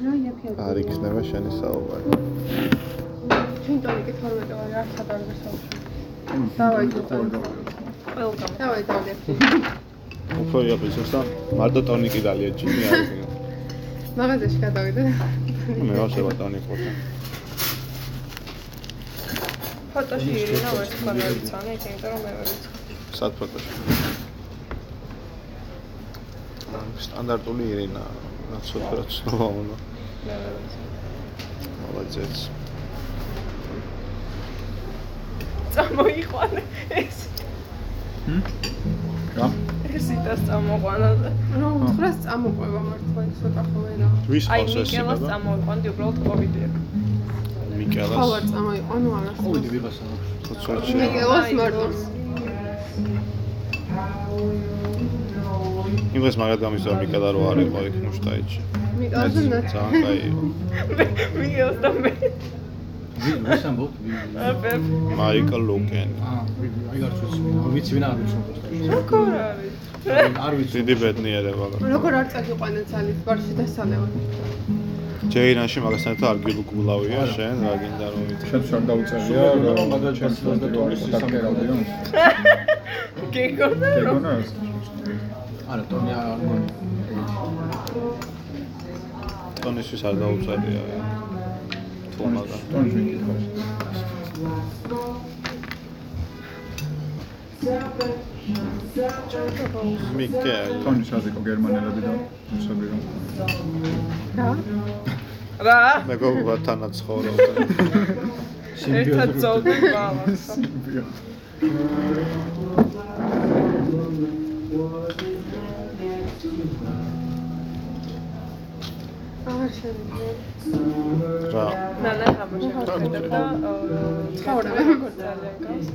რა არ იქნება შენი საუბარი. ჩვენ ტონიკი 12 ვარ, არ სადარგე საუბარი. დავაი ტონიკი. ყველგან. დავაი დავაი. უფრო იაფისოს და მარტო ტონიკი დალია ჯიმი არ იქნება. მაღაზიაში გადავიდე. მე ვასება ტონიკი ხოთა. ფოტოში ირინა ვერცხალ არიცანე, იმიტომ რომ მე ვერცხალ. სად ფოტოში? სტანდარტული ირინა, რაც უფრო ცნობა უნდა. მოლაძეც. წამოიყვანე ეს. ჰმ? რა? ეს იტას წამოყვანა და ნუ უთხრას წამოყვება მართლა ცოტა ხოლმე რა. ვის ხავს ეს? აი მიკელას წამოიყვანდი უბრალოდ კოვიდია. მიკელას. ხო არ წამოიყვანო არა. კოვიდი ვიღას აქვს. ცოტა. მიკელას მარტო. იმ დღეს მაგათ გამიზდა მიკელა რო არ იყო იქ მუშტაიჩი. მიგელას და ძალიან კაი. მიგელს და მე. ვის ამბობ? აბე. მაიკლ ლუკენი. აა, აი არ ვიცი. ვიცი ვინ არ ვიცი. როგორ არის? არ ვიცი. დიდი ბედნიერება. როგორ არ წაგიყვანა ძალით ბარში დასალევა. ჯეინაში მაგასთან არ გილუგულავია შენ რა გინდა რომ ვითხრა. შენ შარ დაუწერია რა ჩემს და ტონის ისაკერავდიო გეგონა გეგონა არა, ტონი არ მგონი. ტონისთვის არ დაუწერია. თუ მაგა. ტონის ვიკითხავს მიკელი. ტონის აზიკო გერმანელები და რუსები რომ რა? რა? მეგობრებთან ცხოვრობდა. ერთად წავდით ბალანს. რა. ნანა თამაშობდა და ცხოვრება. ძალიან გავს.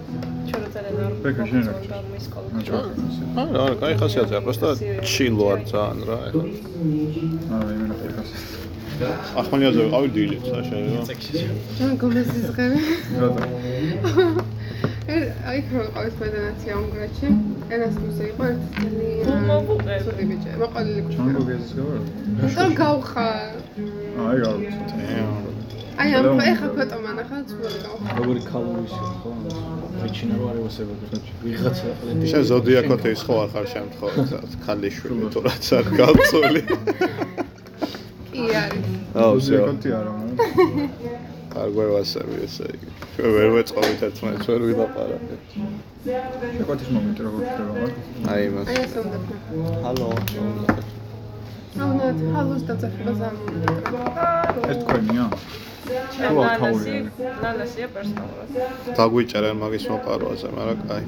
ჩვენ ძალიან არ ბეკა, შენ რა გქონდა მის სკოლა. არა, არა, кай ხასიათია, просто ჩილო არ ძალიან რა. ეხლა. არა იმენა ფიქრას ახმანიაზე ვიყავი დილით, საშერო. ჩვენ გომესის ღები. რატო აი ქრონყავის მედანაცია უნგრეთში. ერასმუსი იყო ერთი ძალიან ცუდი ბიჭი. მოყოლილი კუჩა ჩანგოგეზის გავარ რომ გავხა. აი გავხა აი ამ ეხა ფოტო მანახა ძველი გავხა. როგორი კალორიის ხო? ვიჩინა რა არის ოსებები ვიღაცა ახლა შე ზოდიაკოთის ხო არ ხარ შემთხვევით ქალიშვილი თუ რაც არ გავწოლი. კი არის. აუ ზოდიაკოთი არა მაგრამ არ გვევასები ესე იგი. ჩვენ ვერ ვეწყობით ერთმანეთს, ვერ ვილაპარაკეთ. შეკვეთის მომენტი როგორ ხდება მაგ აი იმას. აი ეს უნდა. ჰალო. აუნად ჰალოს დაწახება ზამუნდა. ეს თქვენია ნანასი, ნანასია პერსონალურად. დაგვიჭერენ მაგის მოყარვაზე, მაგრამ კაი.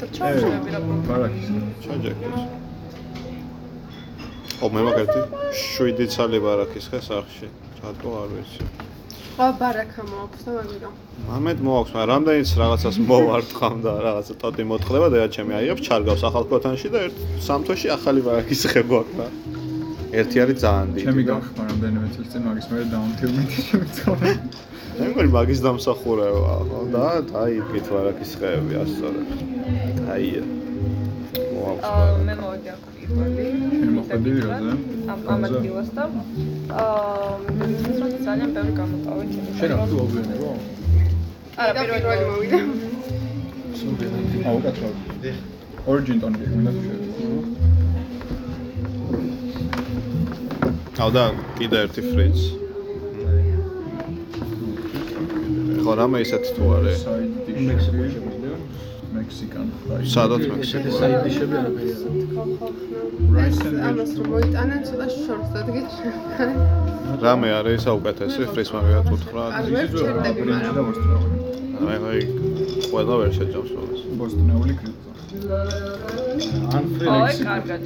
და ჩავშლები რა პრობლემა. ბარაკის ჩაჯექეთ. ო მე მაგერთი 7 ცალი ბარაქის ხე სახში. რატო არ ვიცი. სხვა ბარაკა მოაქვს და მაგირო. მამედ მოაქვს, მაგრამ რამდენიც რაღაცას მოვარტყამ და რაღაცა ტოტი მოტყდება და ჩემი აიებს ჩარგავს ახალ ქოთანში და ერთ სამთოში ახალი ბარაქის ხე გვაქვს და ერთი არის ძალიან დიდი. ჩემი გავხმა რამდენიმე წელს წინ მაგის მე დაუნთილმენტი შემწავლე მე მგონი მაგის დამსახურება ხო და დაიგეთ ბარაქის ხეები ასწორებ. აია. მოაქვს. აა მე მოვიდი მოხვედი რაზე? ამ ამ ადგილას და აა მე ძალიან ბევრი გამოტავით. შენ რა თუ აღვიანებო? არა, პირველი მოვიდა. აუ კაცო ორიგინ ტონი თუ შეიძლება აუ და კიდე ერთი ფრიც. ხო რამე ისეთი თუ არის? შეგვიძლია? მექსიკან ფრაი სადაც მექსიკაში? საიდ დიშები არაფერი. ეს Rice and ამას რომ მოიტანენ ცოტა შორს დადგეთ. რამე არის საუკეთესი ფრის მაგათ უთხრა? არ ვერ ჩერდები ბრინჯი და მაგრამ აი აი ყველა ვერ შეჯამს მაგას. ბოსტნეული კრიპტო ან აი, ფრილექს. კარგად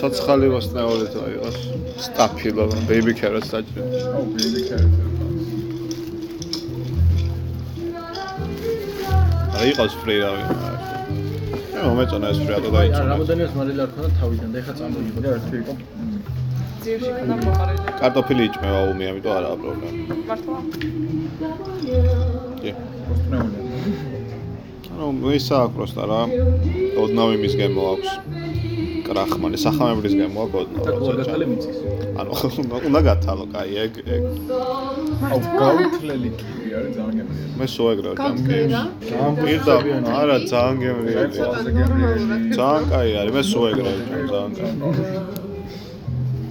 ცოცხალი ვასწავლე თუ აიღოს სტაფილო ბეიბი ქეროს დაჭრა. აუ ბეიბი კერეტი არა იყოს ფრი რა ვინ. მე მომეწონა ეს ფრი ატო აი, დაიწუნა. რამოდენიას მარილი არ ქონდა თავიდან და ეხა წამოიღო და ერთი იყო ძირში ქონდა მოყარილი. კარტოფილი იჭმევა უმი, ამიტომ არა პრობლემა. მართლა? კი. ანუ ისა აქვს პროსტა რა. ოდნავ იმის გემო აქვს. კრახმანი სახამებლის გემოა გოდნო. და გულგათალე მიწის. ანუ უნდა გათალო, კაი, ეგ ეგ აუ გაუთლელი არის ძალიან გემრიელი. მე სულ გავწევი რა. ძალიან პირდა არა ძალიან გემრიელი. ძალიან კაი არის, მე სულ ეგრევე ჭამ ძალიან კაი.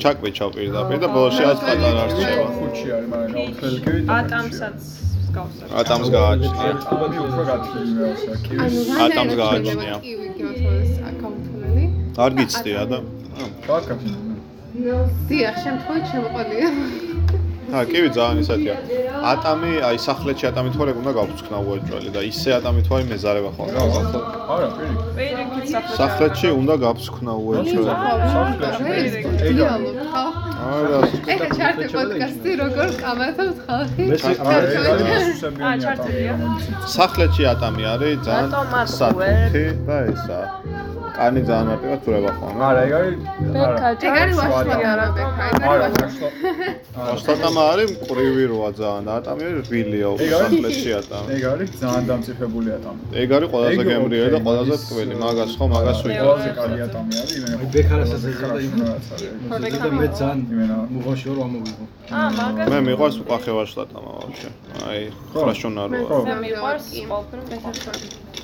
ჩაკვეჩავ პირდაპირ და ბოლოში ათ პატარა რჩება. ხუთი არის, მაგრამ გაუთლელი კივი. ატამსაც გავსა. ატამს გააჩნია. ატამი უფრო გათლილი მეოსა კივი. ატამს გააჩნია. კივი გიოთოს აკაუნტული. არ გიცდია და ბაკა. დიახ, შემთხვევით შემოყოლია. ა კივი ძალიან ისეთია. ატამი, აი სახლეთში ატამი თვარებ უნდა გავფრთხნა უეჭველი და ისე ატამი თვარი მეზარება ხოლმე. არა, პირი. პირიქით საფრთხე. სახლეთში უნდა გავფრთხნა უეჭველი. დიალოგ ხო? არა, ეხა ჩარტე პოდკასტი როგორ კამათობს ხალხი? მე სი- არა, ეს არის ა, სუსებიანი ჩართულია. სახლეთში ატამი არის ძალიან საფრთხე და ესა. კანი ძალიან მარტივად თურება ხოლმე. არა, ეგ არის ბექა ეგ არის ვაშლი არა ბექა, ეგ არა, არის ვაშლი. ოსტატამა არის მყრივი როა ძალიან და ატამი არის რბილია ეგ არის? სახლეთში ატამი. ეგ არის ძალიან დამწიფებული ატამი. ეგ არის ყველაზე გემრიელი და ყველაზე ტკბილი, მაგას ხო მაგას ვიყავ. ყველაზე კარგი ატამი არის, იმენა. აი, ბექარასაც ეძებდა ხარ იმ- იმას არის. და მე ძალიან იმენა. მუღონში ვარ ამოვიღო. ა, მაგას მე მიყვარს უყახე ვაშლატამა ვაფშე. აი, მე როა. მე მიყვარს კი. ყოველდღე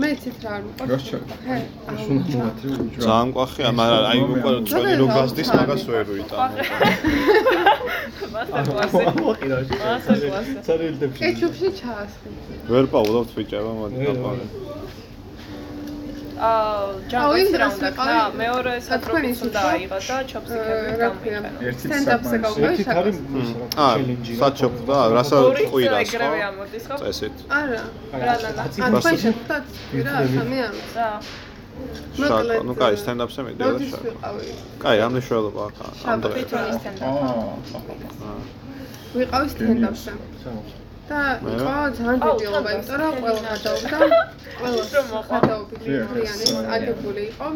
მე იცით რა არ მიყვარს. გასჩა. ჰე, შუნა მოვათრი უჯო. ძალიან ყვახე, მაგრამ აი უკვე წვენი რო გასდის, მაგას ვერ ვიტანო. მასა კლასი. მასა კლასი. ცარილდებში. კეჩუპში ჩაასხი. ვერ პაულობთ ბიჭება, მოდი ვერ, ჯამბაცი რა უნდა ქნა, მეორე სატროპიკს უნდა აიღო და ჩოპსტიკები რა ქვია? გამიყენო. ერთი სტენდაპზე გავყავი ერთი არის შაბათს. აა, ჩელენჯი. საჩოპ და რასაც ორი ყვირას ეგრევე ხო? ამოდის ხო? წესით. არა. რა და და. ან ხო შეხვდათ რა სამი ამის. რა. შაკო, ნუ კაი, სტენდაპზე მიდიოდა როდის შაკო. კაი, ამ მნიშვნელობა აქვს ამ შაბათს. დღეს. თვითონ ისთენდა. აა, ვიყავი სტენდაპზე. და იყო ძალიან დიდი იმიტომ რომ ყველა გადავდა. ყველა რომ მოყვა. გადაობით რიანი აგებული იყო.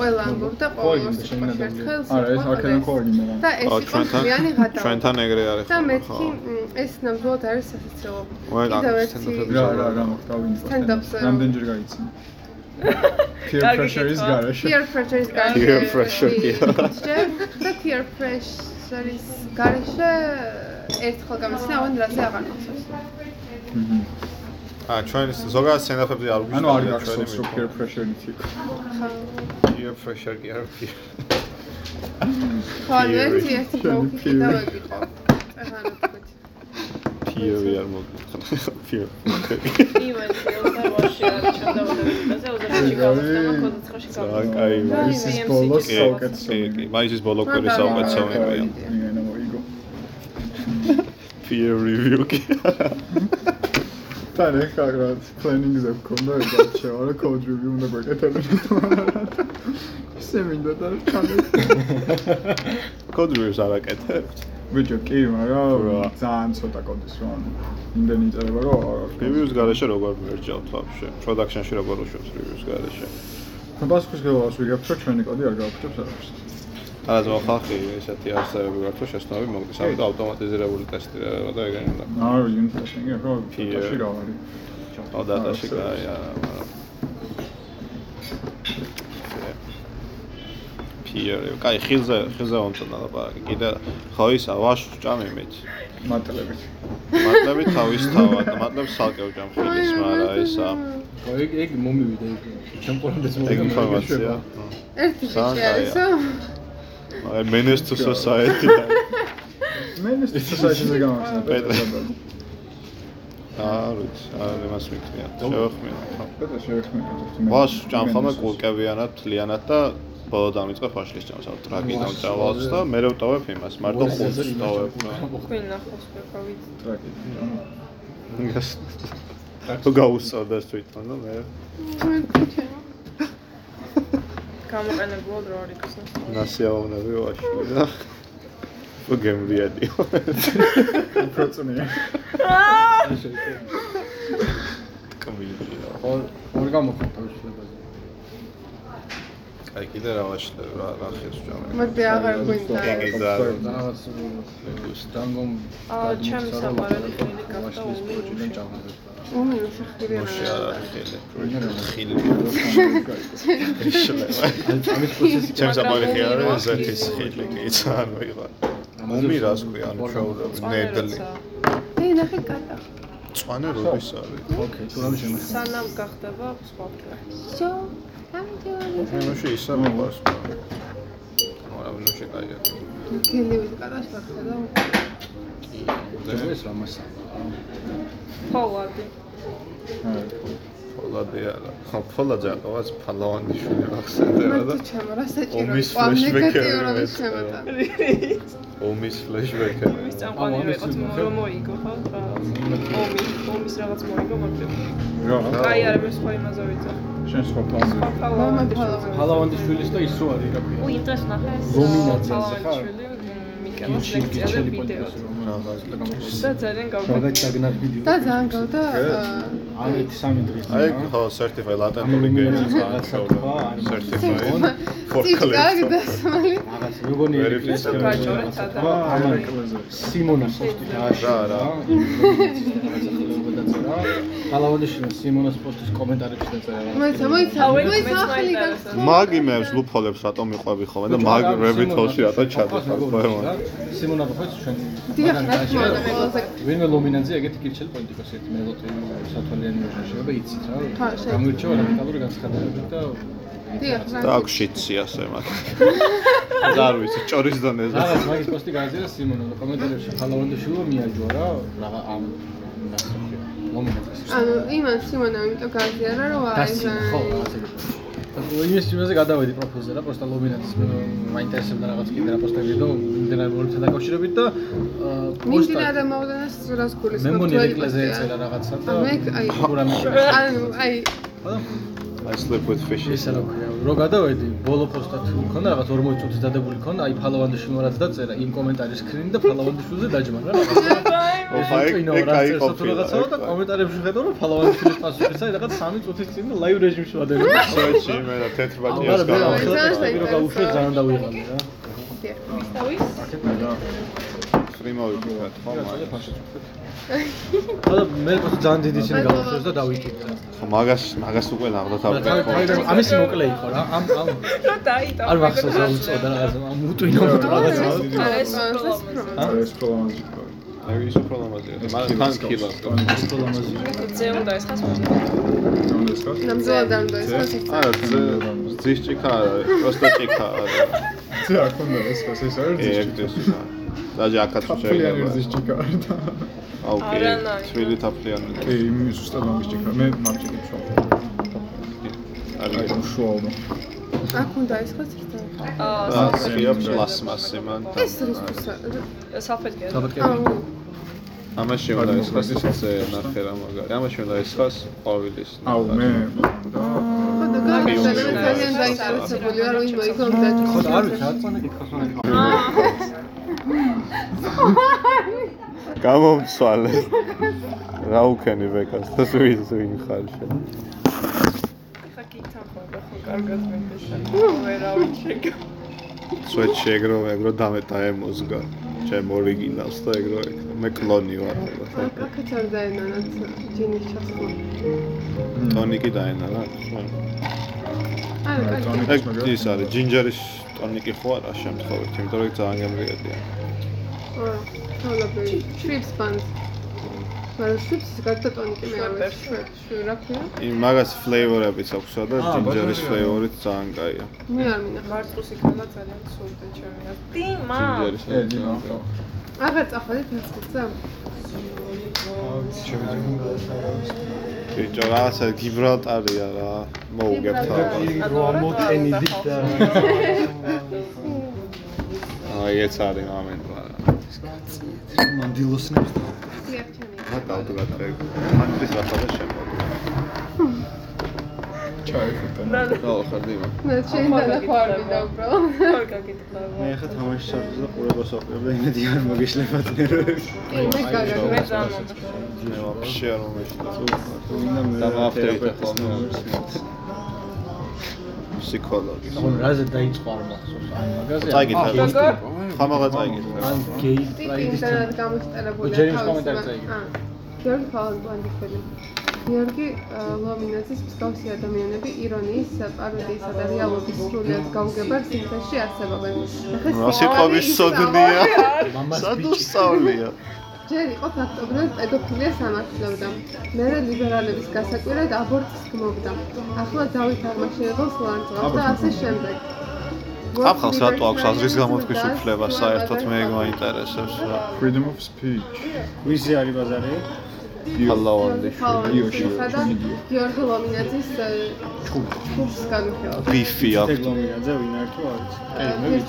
ყველა ამბობდა ყოველ შენიდან ერთხელ არა, ეს აქედან ხო ხოდეს. იმენა. და ეს ო, იყო ჩვენთან რიანი გადავა. ჩვენთან ეგრე არის და ხოლმე, მეთქი ეს ნამდვილად არის სასაცილო. კიდევ ერთი რა, რა, რა მოხდა ვინ? რამდენჯერ გაიცინე? peer pressure-ის კითხვა. გარეშე. peer pressure-ის გარეშე. Peer pressure, და peer pressure-ის გარეშე ერთხელ გამიცნა, აღარ რაზე აღარ მახსოვს. აა, ჩვენ ზოგადად სტენდაპებზე არ ანუ არ გახსოვს რომ peer pressure-ით იყო. peer pressure კი არ ვქი. ხო, ერთი ერთი ბლოკი კიდევ ეგ იყო. ახლა რა თქვით? peer-ი არ მოგიხსნა. peer. იმენ ფილმზე ვაში არის ჩანდაუდები და ზეუზებში გავხსნა 29-ში ძალიან გავხსნა. კაი. ის ის BMC ბოლოს კი, საუკეთესო. კი, კი, მაისის ბოლო კვირის საუკეთესო მოიგო. Peer review კი. თან ეხლა რა planning-ზე ვქონდა ეს არჩევა რა code review უნდა გვეკეთებინათ. ისე მინდა და ჩანე. code reviews არ აკეთებთ. ბიჭო, კი, რა. მაგრამ ძალიან ცოტა კოდის რა. იმდენი იწერება რომ არ არის. reviews გარეშე როგორ მერჯავთ ვაფშე? production-ში როგორ უშვებს reviews გარეშე? და პასუხის გელავს ვიგებთ რომ ჩვენი კოდი არ გავაკეთებს არაფერს. არა ზოგადად ხალხი ესეთი არსებები გვაქვს რომ შეცნობები მოგდის, ამიტომ ავტომატიზირებული ტესტირება და ეგენი უნდა. არა, unit testing-ი ხო, კი, ფაში რა არის. აუ დატაში კაი არა, peer. კაი, ხილზე, ხილზე მომწონა ლაპარაკი. კიდე ხო ისა ვაშ ჭამიმით. მატლებით. მატლები თავის თავად, მატლებს სალკე ვჭამ ხილის, მაგრამ ისა ეგ ეგ მომივიდა ეგ. ჩემ ყურამდეც ეგ მომივიდა. ინფორმაცია. ერთი ბიჭი არისო. აი menace to society. მე ეს society-ზე გამახსენე. პეტრე. აა, როც, აა, იმას მიქნია. შევხმიან. ხო. პეტრე შეეხმება. ვაშ ჭამ ხოლმე კულკებიანად, თლიანად და ბოლო დამიწყე ფაშლის ჭამს, აუ ტრაგედიამ ჭავალს და მე ვტოვებ იმას, მარტო ხუთს ვტოვებ. თქვენ ნახოს ვიყავით. ტრაგედია. თუ გაუსწორდეს თვითონ, ნუ მე გამოყენებულად რა არის გასას. ნასიაოვნები ვაში და გემრიადი. პროცენტია. კმილია. ხო, ორი გამოხდა თავისუფლებაზე. აი კიდე რა ვაშლებ რა რა ხეს ჯამე. მოდი აღარ გვინდა. ეგედა. რაღაც დანგომ აა, ჩემი საყვარელი ხილი გახდა პროჭიდან ჭამდა. უმინო შეხილი მოშე რა. არ არის ხილი. ამის პროცესი ჩემს მაგრამ აბარი ომი ხი რა არის ზეთის ხილი? ხილი კი ძალიან ვიღა. ომი რას ქვია ანუ შაურები ნედლი. ე ნახე კატა. წვანე როდის არის? ოკეი, თუ რამე შემეხება. სანამ გახდება სხვა ფრო. შო. ამჯერად. ნუში ისა მოყავს. არა ნუში კაია. გელივი კატას ვახდა. ეს რამასა. ფოლადი. ფოლადი არა. ხო ფოლადი აყავს ფალავანი შვილი ახსენდება და ომის ფლეშბექები მეწერა. შემოტანა. ომის ფლეშბექები. ის წამყვანი რაღაც რომ მოიგო ხო? ომი, ომის რაღაც მოიგო მაგრამ. რა აი არა მე სხვა იმაზე ვიცა. შენ სხვა ფალავანი. ფალავანდის შვილის და ის რო არის რა ქვია. უ იმ დღეს ნახე ხარ? ფალავანიშვილი, მიკელას გიჩი ლექციაზე გიჩელი ვიდეო. პოდკასტი რაღაც და ძალიან გავგო. რაღაც დაგნარ ვიდეო. და ძალიან გავდა აი სამი დღის აი ხო certified latent ამ games რაღაცა თქვა, არის certified for გაგდასმალი. რაღაც მეგონი ესო გაჭორეთ სადა. ამან სიმონა პოსტი დააშია რა, რა. ალავანიშინა სიმონას პოსტის კომენტარებში დაწერა მოიცა, მოიცა, მოიცა ახალი გახსნა. მაგიმებს ლუფოლებს რატომ მიყვები ხოლმე და მაგ rabbit-hole-ში რატო ჩადის ხოლმე. სიმონა ბოხეც ჩვენ დიახ, ვინმე ლომინანძე ეგეთი კირჩელი პოლიტიკოსი ერთი მელოტი სათვალიანი მოშაშება იცით ხა, რა გამირჩევა რადიკალური განცხადებებით და დიახ, რა. და აქვს შიცი ასე მაგ. და არ ვიცი, ჭორის დონეზე. რაღაც მაგის პოსტი გააზიარა სიმონა და კომენტარებში ხალავანდაშვილო მიაჯვა რა რაღაც ამ ნასოფი ლომინანძეს ანუ იმან სიმონამ იმიტომ გააზიარა რომ აი დასინა ხო რაღაც იმის იმაზე გადავედი პროფილზე რა პროსტა ლომინანძის მაინტერესებდა რაღაც კიდე რა პოსტები და მიმდინარე მომენტთან დაკავშირებით და მიმდინარე მოვლენას რას გულის მე მგონი ეკლეზე ეწერა რაღაცა და მე აი ანუ აი I sleep with fishes. ისე რა ქვია რო გადავედი ბოლო პოსტა თუ მქონდა რაღაც 40 წუთის დადებული მქონდა აი ფალავანდიშვილმა რაც დაწერა იმ კომენტარის სკრინი და ფალავანდიშვილზე დაჯმა რა ოფა, ეგ- ეგ კაი რაღაცა ყოფილა, რაღაცა და კომენტარებში ხედავ რომ ფალავანდიშვილის პასუხი საერთოდ რაღაც 3 წუთის წინ და ლაივ რეჟიმში ვადები სოეჩი მე და თეთრ მაგრამ ბაჭიას მე გავა. ახლა ძალიან პოსტები რო გავუშვე საინტერესოა. ძალიან დავიღალე რა თავის ფრიმოვი ვიყავ ხო მაგ. და მე ძალიან დიდი წინ გავუშვეს და დავიკითხე ხო მაგას მაგას უკვე ნახდა და თავი. თავიდან ამისი მოკლე იყო რა ამ ამ რა დაიტა. არ მახსოვს რა უწოდა რაღაცა ამ უტვინო რაღაცა ეს ა? ეს პრობლემები აი ის უფრო ლამაზია. მაგ თან ქილა. პრობლემაზი ზე უნდა ეს ხას მოდი. ეს ხა ნამდვილად არ უნდა ეს ხა არა, ძის ჭიქა არა, პროსტა ჭიქა არა. ზე არ ქონდა ეს ხა ეს არის ეგ ეს. დაჟე აქაც ფლიანი შეიძლება. ჭიქა და აუკე. არანაირი. თვილი თაფლიანი. კი იმის უბრალოდ მაგის ჭიქა მე მარკეტინგ შოუ აი არის. უშუალო აქ უნდა ეს ხა ცერტა აა ხია პლასმასი მან. ეს რისკოსა საფეთქე. საბეთკე აუ ამაში უნდა ეს ხას ისე ნახე რა მაგარი. ამაში უნდა ეს ხას ყვავილის. აუ მე ხო და გავიგე ძალიან დაინტერესებული ვარ რომ იმო იქ უნდა ხო და არ ვიცი რა წონე კითხავს რა გამომცვალე. რა უკენი ვეკას და სუის ვინ ხარ შენ. ხა გითამბა ხო კარგად მენდეშა. ვერავინ შეგა. სვეტ შეგრო ეგრო დამე დაემოზგა. ჩემ ორიგინალს და ეგრო ეგ. მე კლონი ვარ. აქაც არ დაენანათ ჯინის ჩახმა ტონიკი დაენა რა. არა ეგ ის არის ჯინჯერის ტონიკი ხო არა შემთხვევით, იმიტომ რომ ძალიან გემრიელია. აა თავლაბი ტრიპს მაგრამ ტრიპს გარდა ტონიკი მე არ ვიცი რა ქვია იმ მაგას ფლეივორებიც აქვსა და ჯინჯერის ბატონო. ფლეივორით ძალიან კაია. მე არ მინახავს მარწუს იქნება ძალიან სულდა ჩემი. დიმა. ჯინჯერის დინა აღარ წახვედით მასკუცა ბიჭო რაღაცა გიბრალტარია რა. მოუგებთ ალბათ. რო ამოყენიდით და აი ეს არის მომენტი რა. მანდილოსნებს დიახჩენი რა დავდგათ ეგ. მანდის რახადა შემოდი. ჩაიფუტა და რა ხარ დიმა? მე შენ დანახვა არ მინდა უბრალოდ ხარ გაგიტყდა. მე ხა თამაში შარდზე და ყურებას აყრებ და იმედი არ მოგეშლებათ ნერვები კი მე გაგა მე ძალიან მომეშვა. მე ვაფშე არ მე და მაფტერით ხოლმე. ფსიქოლოგის. ხო რაზე დაიწყო არ მახსოვს აი მაგაზე წაიგეთ რა. ხამაღა წაიგეთ. ან გეი პრაიდის ინტერნეტ გამოსტერებული ჯერის კომენტარი წაიგე. გიორგი ფალბანდიშვილი გიორგი ა, ლომინაძის მსგავსი ადამიანები ირონიის, პაროდიისა და რეალობის სრულად გაუგებარ სინთეზში არსებობენ. ნახე, რა სიტყვების სოდნია. სადო სწავლია. ჯერ იყო ფაქტობრივად პედოფილია სამართლებდა. მერე ლიბერალების გასაკვირად აბორტს გმობდა. ახლა დავით აღმაშენებელს ლანძღავს და ასე შემდეგ. აფხალს რატო აქვს აზრის გამოთქმის უფლება საერთოდ მე მაინტერესებს რა. freedom of speech. ვიზი არის ბაზარი? იოში, და ჩუმიდიო. გიორგი ლომინაძის ე, ჯგუფს განვიხილავ. ბიფი აქვს. ლომინაძე ვინ არის თუ არის? მე ერთ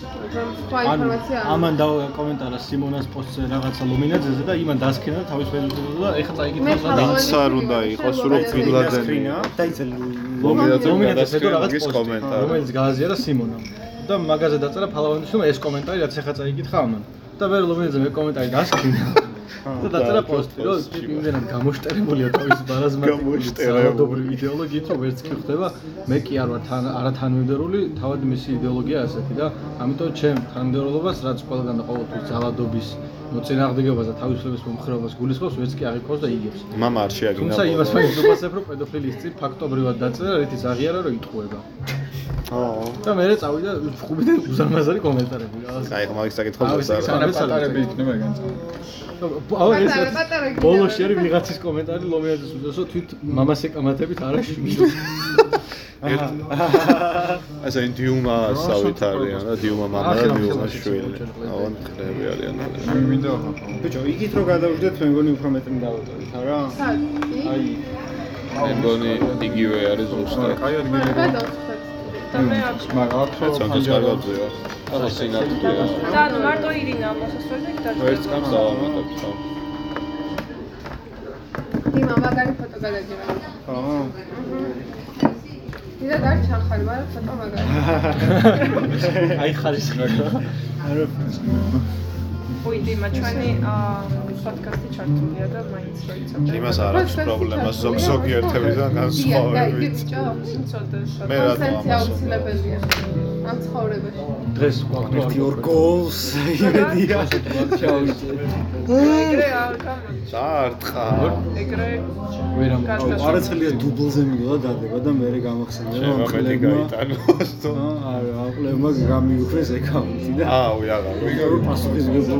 სხვა ინფორმაცია არ ამან და კომენტარა სიმონას პოსტზე რაღაცა ლომინაძეზე და იმან დასქენა თავის ფეისბუქზე და ეხა წაიგეთ მე რომ ხალხი- ვინც არ უნდა იყოს რომ ბილადენი. დაიწერა ლომინაძე ლომინაძეს ედო რაღაც კომენტარი. რომელიც გააზიარა სიმონამ და მაგაზე დაწერა ფალავანის რომ ეს კომენტარი რაც ეხა წაიგითხა ამან. და მე ლომინაძე მე კომენტარი დასქენა და დაწერა პოსტი რომ იმდენად გამოშტერებულია თავის ბარაზმატიკული გამოშტერებული. ძალადობრივი იდეოლოგიით რომ ვერც კი ხდება მე კი არ ვარ თან არათანმიმდევრული თავად მისი იდეოლოგია ასეთი და ამიტომ ჩემ თანმიმდევრულობას რაც ყველგან და ყოველთვის ძალადობის მოწინააღმდეგებას და თავისუფლების მომხრეობას გულისხმობს ვერც კი აღიქოს და იგებს მამა არ შეაგინა. თუმცა იმას ვფასებ რომ პედოფილის წინ ფაქტობრივად დაწერა რითიც აღიარა რომ იტყუება აო. და მე წავიდა ხუბიდან უზარმაზარი კომენტარები რაღაცა აი ხა მაგის ავი, ხდება. სანამ პატარები იქნება ეგ განწყობა. აუ ეს ბოლოში არის ვიღაცის კომენტარი ლომიაძის უდესო თვით მამას ეკამათებით არა შვილი ასე დიუმა ასავით არიან და დიუმა მამა და დიუმა შვილი. ახლა აუ ნახები არიან. ახლა. ბიჭო იგით რო გადავждეთ მე მგონი უფრო მეტი დავუწევით არა სად? აი მე მგონი იგივე არის ზუსტად. კაი ადგილი. გადავწყვეტ. და მე არ მაგრამ აქ რაც ამ კარგადზეა. ახლა სინათლეა. და მარტო ირინა მოსასწორე და ვერც კაც დავამატებ ხო. დიმა მაგარი ფოტო გადაგირა. აა, დიდა არ ჩახარ, მაგრამ ფოტო მაგარი. აი ხარისხი არა. Ой დიმა ჩვენი აა, პოდკასტი ჩართულია და მაინც რო იცოდე. იმას არ აქვს პრობლემა ზოგ ზოგიერთებიდან განსხვავებით. იცოდეს. მე რა კონსენსი აუცილებელია ამ ცხოვრებაში. დღეს ერთი ორ გოლს იმედია ეგრე არ გამოდის. საარტყა. ეგრე ვერა კაცკაცო. არაცხელია დუბლზე მიდოდა დადება და მე გამახსენდა რომ მეტი გაიტანოს. არა აყლებმა გამიუქმეს ეკაუნტი და აუ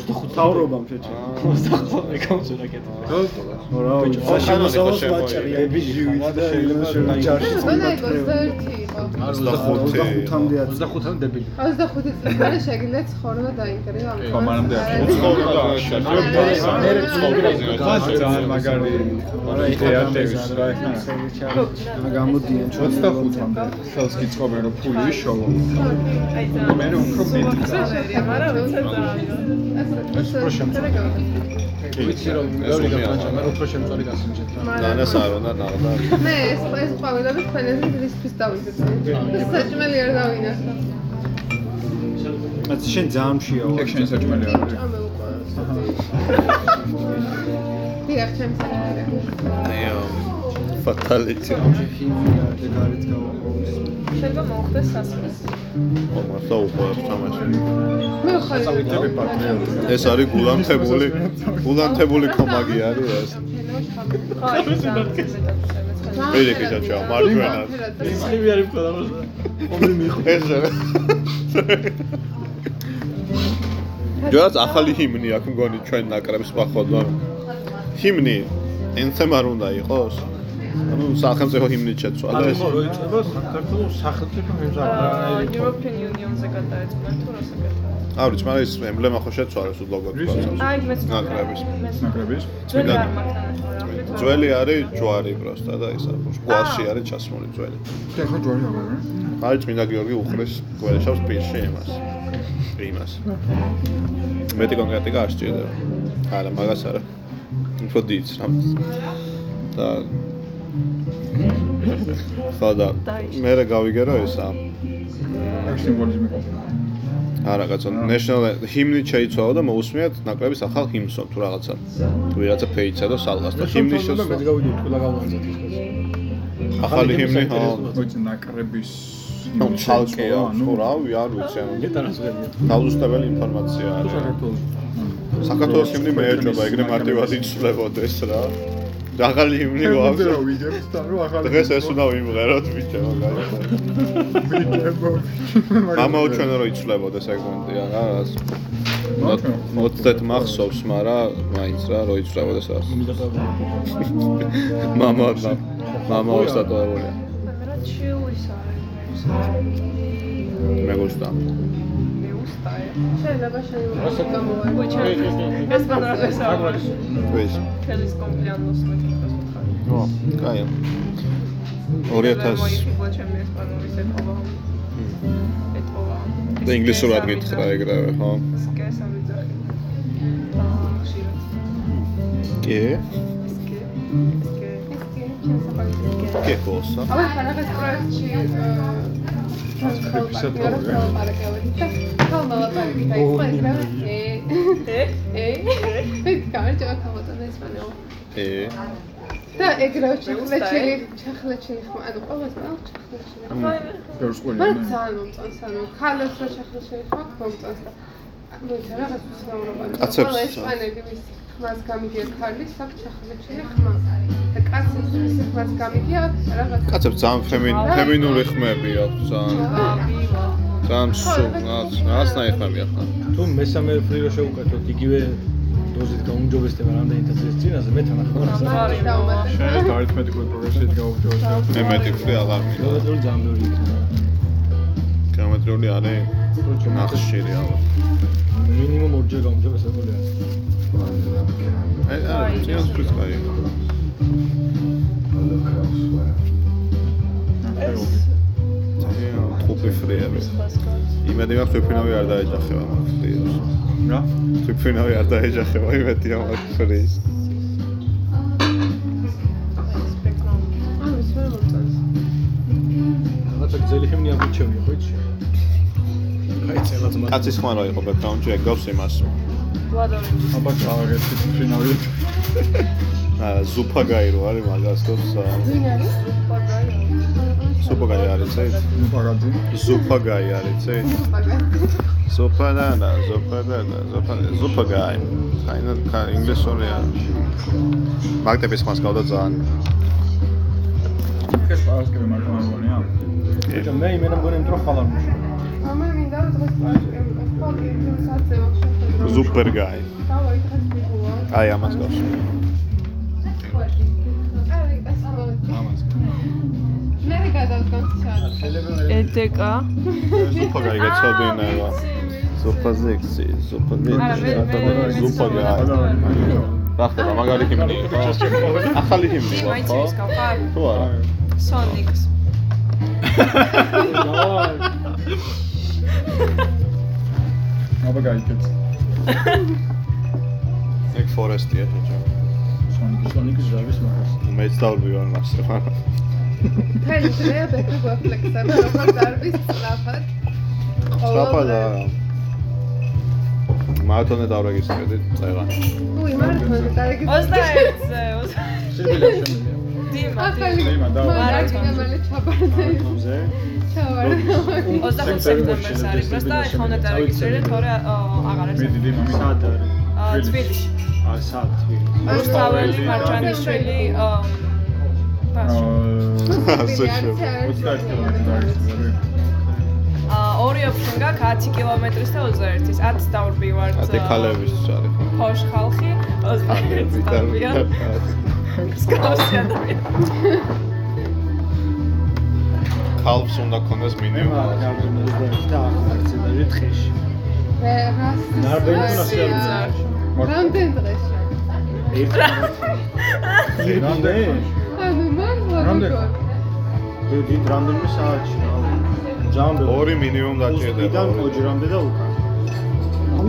25 თავრობამ შეჭე 25 ეკაუნტზე რაკეტა რა ვიცი ხო, შემოსავალს შემოიღო. მაჭრია დებიჟივით და შეიძლება შეიძლება ჯარში მგონა იყო 21 იყო. 25-მდე 25-მდე დებილი. 25 წლის მერე შეგიძლიათ ცხოვრება დაინტერესა. ხო, მანამდე არ ძალიან მაგარი იდეა დევის რა ეხლა. გამოდიან 25-მდე ხელს გიწყობენ რომ ფული შოვა. აი და მე რომ უფრო მეტი მოგწევერია, მაგრამ უცებ ეს უფრო შემწარი. ვიცი რომ ბევრი გაფანჭა მე უფრო შემწარი გასინჯეთ რა ნანას არ უნდა ნაღდა. მე ეს ეს ყვავილები თქვენაზე რისთვის დავიდეთ. ეს საჭმელი არ დავინახა. რაც შენ ძალიან მშია ეგ შენ საჭმელი არ არის. დიახ, ჩემს აიო. ფატალიტი. და გარეთ გავაყოლის შეიძლება მოხდეს სასმის. ო მართლა უყვარს თამაში. მე ხარ წავიდები პატრიოტი. ეს არის გულანთებული გულანთებული კომაგი არის ეს. ხო, ეს ძალიან პირიქით ჩაჩა მარჯვენა. ხივი არის ყველა ყოველი მიხო ეს ჯერაც ახალი ჰიმნი აქვს მგონი ჩვენ ნაკრებს პახოდვა. ჰიმნი ენთემ არ უნდა იყოს? ანუ სახელმწიფო ჰიმნით შეცვალა ანუ ეს. ხო რო იწება საქართველოს სახელმწიფო ჰიმნა European Union-ზე გადაეწყვეტ თუ რა საკეთებია. არ ვიცი, მაგრამ ის ემბლემა ხო შეცვალეს უდლოგოდ თვალსაჩინო. აი მეც ნაკრების. ნაკრების. ძველი არ მაგთან ძველი არის ჯვარი პროსტა და ის არის გვაში არის ჩასმული ძველი. და ხო ჯვარი აღარ არის. აი წმინდა გიორგი უხრის გველეშავს პირში იმას. იმას. მეტი კონკრეტიკა არ სჭირდება. არა, მაგას არა. უფრო დიდს რამ. და ხო და მე რა გავიგე რომ ესა სიმბოლიზმი ყოფილა. არა კაცო, national hymn შეიცვალა და მოусმიათ ნაკრების ახალ ჰიმნსო თუ რაღაცა. თუ ვიღაცა ფეიცა და სალგას და ჰიმნის და შესწავლა. მეც გავიდით ყველა ის. ახალი ჰიმნი, ხო. ნაკრების ნუ ცალკეა, თუ რავი, არ ვიცი, ანუ დაუზუსტებელი ინფორმაცია არის. საქართველოს. საქართველოს ჰიმნი მეეჭობა, ეგრე მარტივად იცვლებოდეს რა. ახალი ჰიმნი გვაქვს. რა ვიგებთ და რო ახალი დღეს ეს უნდა ვიმღეროთ ბიჭო, ვიგებო. მამაო ჩვენ რო იცვლებოდეს ეგონტია რა. რაღაც 30 მახსოვს, მაგრამ მაინც რა რო იცვლებოდეს რა. მამა და ის არის. მე გუსტა. შეიძლება გამოვარ. ბუჩა. ეს პანარეს არის. ვის? ფელის კომპლიანოს მეთქოს ხარი. ო, კაი. 2000 მოიფიქლა ჩემი ესპანურის ეთყობა. ეთყობა. და ინგლისურად გითხრა ეგრევე, ხო? სკეს ამიძახი. აა, ხშირად. კი? სკე. სკე. ეს კი ჩემს საფაქტორია. კი ხოსა. აბა ხანახეს პროექტში ე? ე და ეგრევე ჩახლეჩილი ჩახლეჩილი ხმა ანუ ყოველს მაგ გერს ყოლი მაგრამ ძალიან მომწონს ანუ ხალხს რა ჩახლეჩილი ხმა მომწონს და ეს რაღაც უცნაურობა კაცებს ესპანელი ვის ხმას გამიგია ქალის აქ ჩახლეჩილი ხმა და კაცებს ვის ხმას გამიგია რაღაც კაცებს ძალიან ფემინ ფემინური ხმები აქვს ძალიან. ძალიან სულ რაღაც რაღაცნაირი ხმები ახლა. თუ მესამე ფრი რო შევუკეთოთ იგივე დოზით გაუმჯობესდება რამდენი თასის წინაზე მე თანახმად არის. არის. დაუმატებელ შენ ეს არითმეტიკული პროგრესით გაუჯობესებ. მე მეტი ფრი აღარ მინდა. გეომეტრიული ძალიან ბევრი იქნება. გეომეტრიული არის ნახშირი ალბათ. მინიმუმ ორჯერ გაუმჯობესებული არის. აი, არა, წინას ფრის კაი. ძალიან ხუპი ფრიები. იმედი მაქვს თვითფრინავი არ დაეჯახება მაგ ფრიებს. რა? თვითფრინავი არ დაეჯახება იმედი მაგ ფრიებს. ანუ კაცის ხმა რა იყო ბექგრაუნდში ეგავს იმას. ვადორი. აბა გავაგეთ ფინალი. აა ზუფაგაი რო არის მაგას თოს ვინ არის ზუფაგაი არის წე? ნუ პაგაძი. ზუფაგაი არის წე? ზუფადანა, ზუფადანა, ზუფადანა, ზუფაგაი. კაინა ინგლისურია. მაგდების ხმას გავდა ძალიან. ეს პარასკევი მარტო არ გონია. მე იმენა მგონი იმ დრო დღეს მიგულა აი ამას გავს. ამას. მე გადავდგან ჩარ ედეკა. ზუფაგაი გეცოდინება. ზუფაზექსი, ზუფაგაი. არა, მე- მე- ზუფაგაი. რა ხდება მაგარი ჰიმნი ახალი ჰიმნი ხო? თუ არა? სონიკს. აბა გაიქეთ. ეგ ფორესტია ბიჭო. სონიკი სონიკის ჟავის მაგას. მეც დავბივარ მას რა. თელი ძრეა ბეკი გვაფლექსა და როგორ დარბის სწრაფად სწრაფად არა. მართონე დავრეგისტრირდით წეღან. უი მართლა დარეგისტრირდა 21-ზე. სირბილა შემიძლია. დიმა, ახალი დიმა. დიმა, დავა. მარათონი მალე ჩაბარდა ზე. ჩავარდა 25 სექტემბერს არის პრეს და ეხლა უნდა დარეგისტრირდე, თორე აღარ არის. მე დიდი მამის სად არის? თბილისში. აა სად თბილისში? რუსთაველი, მარჯანიშვილი, აა ბაში. ასე შევა. 21 კილომეტრი ორი ოფშენ გაქვს 10 კილომეტრის და 21-ის. 10 დავრბივართ. ათი ქალების არის ხო? ფოშ ხალხი, 21 დავბია. სკავსი ადამიანი. ქალს უნდა ქონდეს მინიმუმ. და ახლა და რითხეში. მე რას ნარბენი ნახე არ სიძარ. რამდენ დღეში რამდენი? ანუ მართლა რამდენი? როგორ დიდი რამდენიმე საათში რა. ჯამბე. ორი მინიმუმ დაჭირდება. უსტიდან ოჯრამდე და უკან.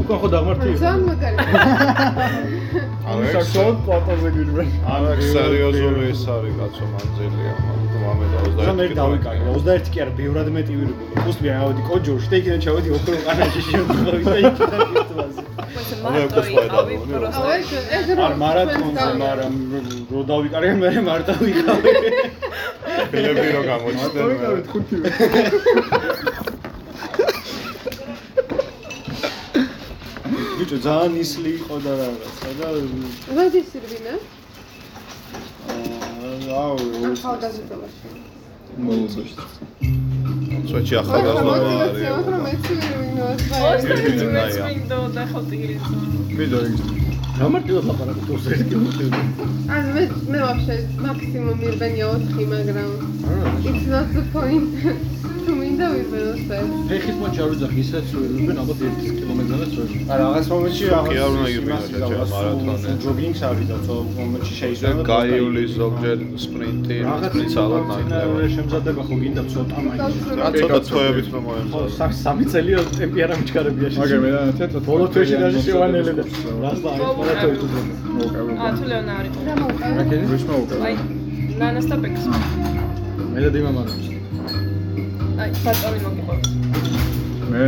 უკან ხო დაღმართი იყო. ძალიან მაგარი არა, საერთოდ პლატოზე გირბე. არა, სერიოზული ის არის კაცო მანძილია. მაგრამ მომენტ ზოგადად 21 დავიკარგე 21 კი არა ბევრად მეტი ვირგული პუსტი ავედი კოჯორში და იქიდან ჩავედი ოქრო ყანაში შემთხვევით და იქიდან მარტო ეს ეს რო არ მარათონზე მაგრამ რო დავიკარგე მე მარტო ვიყავი ფილები რო მარტო გამოჩნდნენ ვიყავით ხუთივე. ბიჭო ძალიან ისლი იყო და რაღაცა და როდის აუ ახალგაზრდობაში. მოლოცოში. სვეჩი ახალგაზრდა არ მოტივაცია, არის მაგრამ მეც ვინოს ოსტატი ერთი მეც ნაია. მინდო და ხოთილი მიდო ის. გამარტივად ლაპარაკობ თორს ერთი მოტივი ან მე მე ვაფშე მაქსიმუმ მირბენია 4, მაგრამ it's not the point. თუ მინდა ვირბენოს ეს. ფეხის მოჩი არ ვიძახ ისაც ვირბენ ალბათ 1 კილომეტრზეც ვერ ა რაღაც მომენტში კი არ უნდა ჩაჭა მარათონი. ჯოგინგს არ ვიდა თო მომენტში შეიძლება გაიული ზოგჯერ სპრინტი რაღაც მიცალად მცენარე ნაკლები შემზადება ხო გინდა ცოტა მაინც რა ცოტა თვეებით რომ ხო მოემზადო სამ სამი წელი ტემპი არ ამჩქარებია მაგრამ მე თეთრ ბოლო თვეში დაჟე შევანელე და რას და აი ბოლო პარატო თვეში. იტუბრა მოვკავე. აა თუ ლეონა არის რა მოვყავ? რაკენი ვიშ მოვკავე. აი ნანას და ბექს მე და დიმა მაგას აი, ბაწვარი მოგიყვება. მე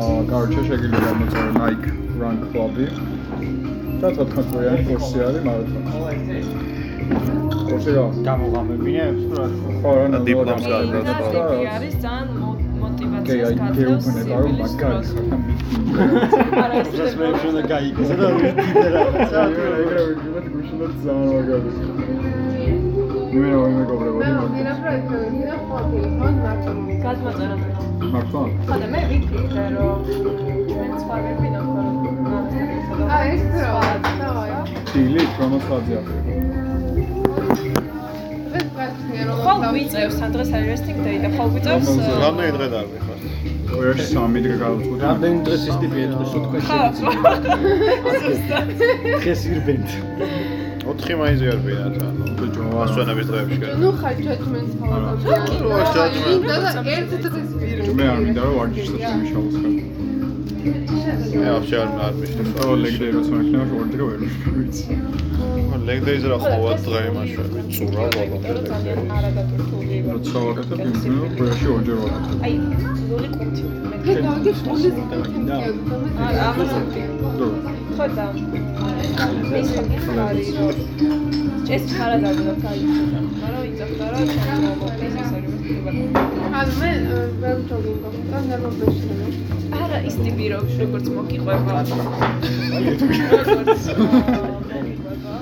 აა, კარჩა შეგიძლია გამოწვევ Nike Run Club-ი. და 14 წლიანი კურსი არის მარათონი. კურსი რა? გამოღამებინებს რა? ხო, რა, დიპლომს გადაწყდა. ეს არის ძალიან მოტივაციის გაწევს რომ მაგარი ხარ არა ეს მე უნდა გაიგოს და ვიდე რა ეგრე ვიგებთ გუშინაც ძალიან მაგარი მე რა ვიმეგობრებოდი მაგრამ რა მარტო. გადმოწერა მარტო? ხოდა მე ვიფიქრე რომ მე სხვა ვეფინო ხოლმე აი ეს რა, დავაი. ტილი პრომოცია აქვს. ეს გაჩნია რომ ხოლ ვიწევს ამ დღეს არის resting day და ხოლ ვიწევს რამდენი დღე ორი სამი დღე გავუწყვეტ. რამდენი დღეს ის ტიპი ეთქოს უთქვე ხო დღეს ვირბენთ 4 მაისზე არ ვინათ ანუ ასვენების დღეებში გერ ნუ ხარ არ judgment. ინდა და ერთ დღეს ვიღებ. მე არ მინდა რომ ვარჯიშობს იმშაოს ხარ. მე ვაფშე არ არ მიშლის და ლეგდეი როცა მექნება ორი დღე ვერ ვიცი. ლეგდეიზე რა ხოვად დღე იმაშვები წურა ბოლომდე ძალიან ლეგდეი როცა ვაკეთებ იმeno ყურაში ორჯერ ვაკეთებ. აი ზული კუნთი მე გავიგე სკოლის არა ამას დრო. ხო და ეს ეს ხარადაა გაიქცა მაგრამ იწახდა რა მოკეს ეს არის ან მე ვერ ჯოგინგ და ნერვობეში არა ის ტიპი რომ როგორც მოგიყვება როგორც მოგიყვება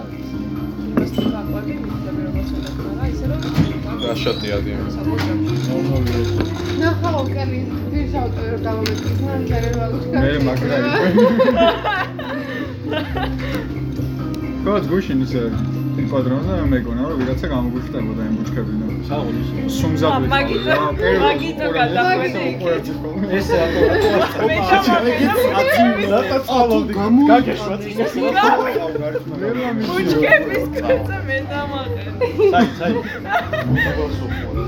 იმას დაყვები მითხრები როგორც უნდა ისე რომ რა შატია დიახ ნახავ კელი ვირშავტო რომ გამომეწეს მან ნერვობეში მე მაგრალი. კაც გუშინ ისე კვადრონზე მეგონა რომ ვიღაცა გამოგუშტებოდა იმ ბუჩქებიდან. საღოლის სუმზად ა, მაგითო- მაგითო გადახვედი იქით. ეს რატო მე ჩამოვიდა რატო წავოდი გაგეშვა წინეს ბუჩქების კაცა მე დამაყენ საი საი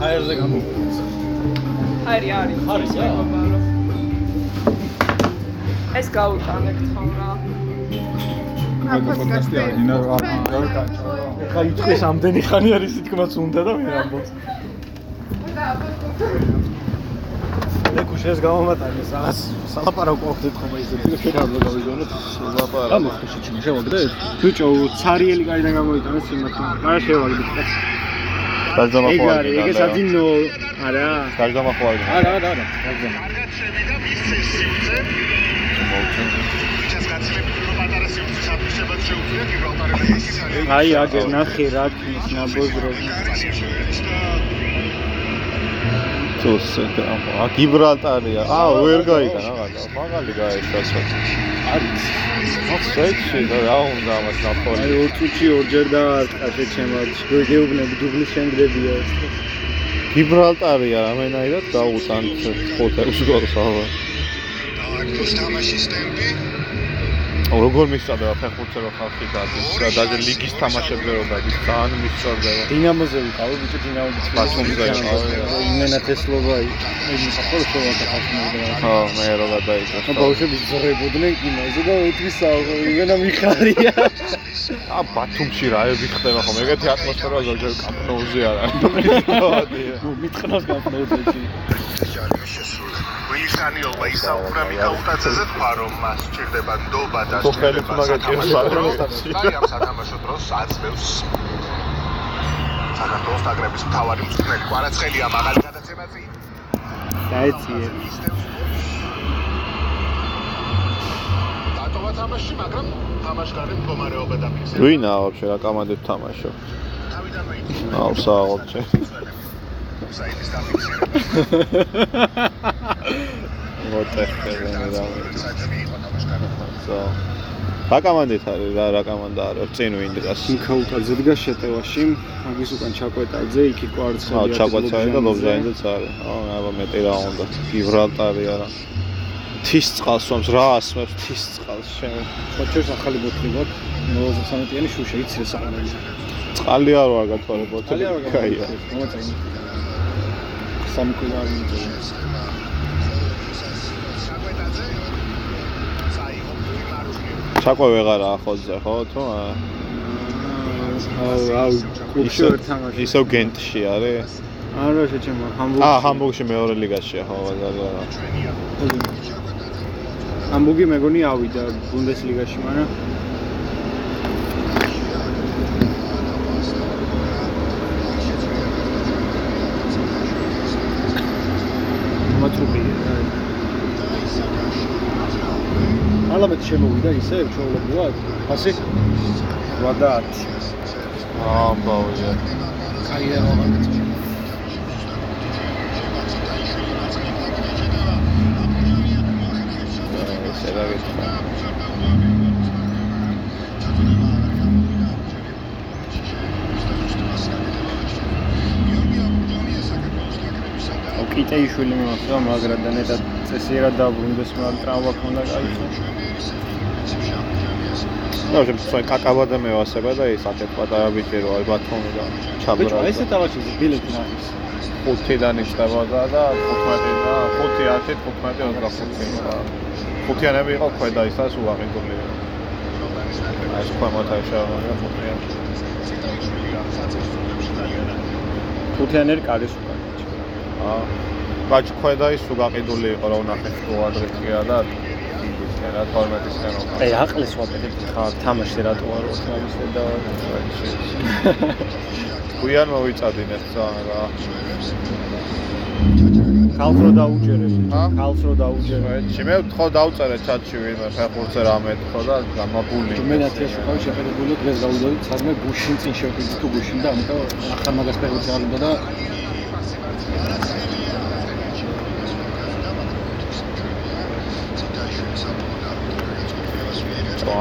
ჰაერზე გამო არის არის არის, რა. ეს გაუტანებთ ხომ რა პოდკასტი არ გინდა რა კაჭო. ხა იწვის ამდენი ხანი არის თქმაც უნდა და მე ამბობ ლეკუშეს გამომატანეს რაღაც სალაპარაკო ხდეთ ხომ ისეთი შენ არ მოგავიგონოთ ლაპარაკო. ამ ხში ჩინე შევაგდეთ ბიჭო ცარიელი გაიდან გამოიტანეს იმათ რა შევაგდეთ კაც ეგ დაძამახვალ არის ეგ საძინო არა დაძამახვალ არა არა არა გაგზავნა აი აგერ ნახე რა ქნის ნაბოზრო თოს ა გიბრალტარია. ა ვერ გაიგა რაღაცა მაგალი გაეშასო არის მოხსეჩი და რა უნდა ამას აი ნახოლი ორ წუთში ორჯერ დაარტყა შეჩემად გეუბნები დუბლის შემგრებია ეს. გიბრალტარია რამენაირად გაუტანთ ხოთებს გორს ახლა როგორ მისწრდება ფეხბურთზე რო ხალხი გადის და დაჟე ლიგის თამაშებზე რო გადის ძალიან მისწრდება დინამოზე ვიყავი, ბიჭო დინამოზე ბათუმზე ვიყავი, რა. იმენათესლობა იგი საფორ ხოლმე ხალხი ხო მე რო გადაიჭრა და ბავშვები ძრებოდნენ კინოზე და უთრის იმენა მიხარია. ა ბათუმში რაები ხდება ხომ ეგეთი ატმოსფერო ზოგჯერ კაპნოუზე არა ნუ მიტყნოს გაფრთხილებული. ვილისანიობა ისაუბრა მიკაუტაცაზე თქვა რომ მას სჭირდება ნდობა და და ამ სათამაშო დროს აწმევს საქართველოს დაგრების მთავარი მწვრთნელი კვარაცხელია მაღალი გადაცემა წინ დაეციე. დატოვა თამაში მაგრამ თამაშგარი მდგომარეობა დაფიქსირდა. ვინა ვაფშე რა კამანდებ თამაშო? თავიდანვე იწვია აუ საერთოდ საიდის დაფიქსირება მოტეხები რა თამაშგარი ზო რა კამანდით არის რა რა კამანდა არის? წინ ვინ დგას მიქაუტაძე დგა შეტევაში, მაგის უკან ჩაკვეტაძე, იქი კვარცხელი. აუ ჩაკვაცარი და ლობჟანიძეც არის აუ აბა მეტი რა უნდა. გიბრალტარი არა. თის წყალს ვამს რა ასმებს თის წყალს შენ ხოჩერს ახალი ბოთლი გვაქვს. 93-იანი შუშა იცი საყანელი. წყალი არ ვარ გათვალე ბოთლი კაია მომაწენი. სამი კვირა არ მიიწევს. ჩაკვე ვეღარა ახოძე ხო თუ აა? აუ, კლუბში ვერ თამაში. ისევ გენტში არის არა შეჩემო, ჰამბურგში. აა ჰამბურგში მეორე ლიგაშია ხო ბაზარზე ჰამბურგი მეგონი ავიდა ბუნდესლიგაში, მაგრამ შემოვიდა ისე ჩვეულებრივად. ასე 80. ამბავია კარიერა მაგაცი. ესე რა გითხრა კიტეიშვილი მომხდა მაგრად და ნეტად წესიერად დაბრუნდეს მაგრამ ტრავმა ქონდა კაიო. ნუ შემთხვევით კაკაბადა მევასება და ის აკეთ პატარა ბიჭი რო არის ბათუმი და ბიჭო, ჩაბრა ესე თავაში ბილეთი ნახის. 5-დან იწყებოდა და 15 და 5 10 15 25 და 5-იანები იყო ქვედა ისა სულ აღიძული აი ეს ქვემოთ აღშავა და 5-იან თუთიანერი კარის უკან. აა ბაჭ ქვედა ის სულ გაყიდული იყო რა უნახეთ თუ ადრესია და ისე რა 12-ისკენ რო აი, აყლის ვაკეთებ ხარ თამაში რატო არ თამაში და გვიან მოვიწადინეთ ძალიან რა ქალს რო დაუჯერებ. ქალს რო დაუჯერებ. მე ვთხოვ დავწერე ჩატში ვინმე ფეხბურთზე რამე თქო და გამაბული მე ნათიაში ხარ შეხედებული დღეს გავიდოდი სადმე გუშინ წინ შევხვიდი თუ გუშინ და ამიტომ ახლა მაგას ფეხბურთი არ უნდა და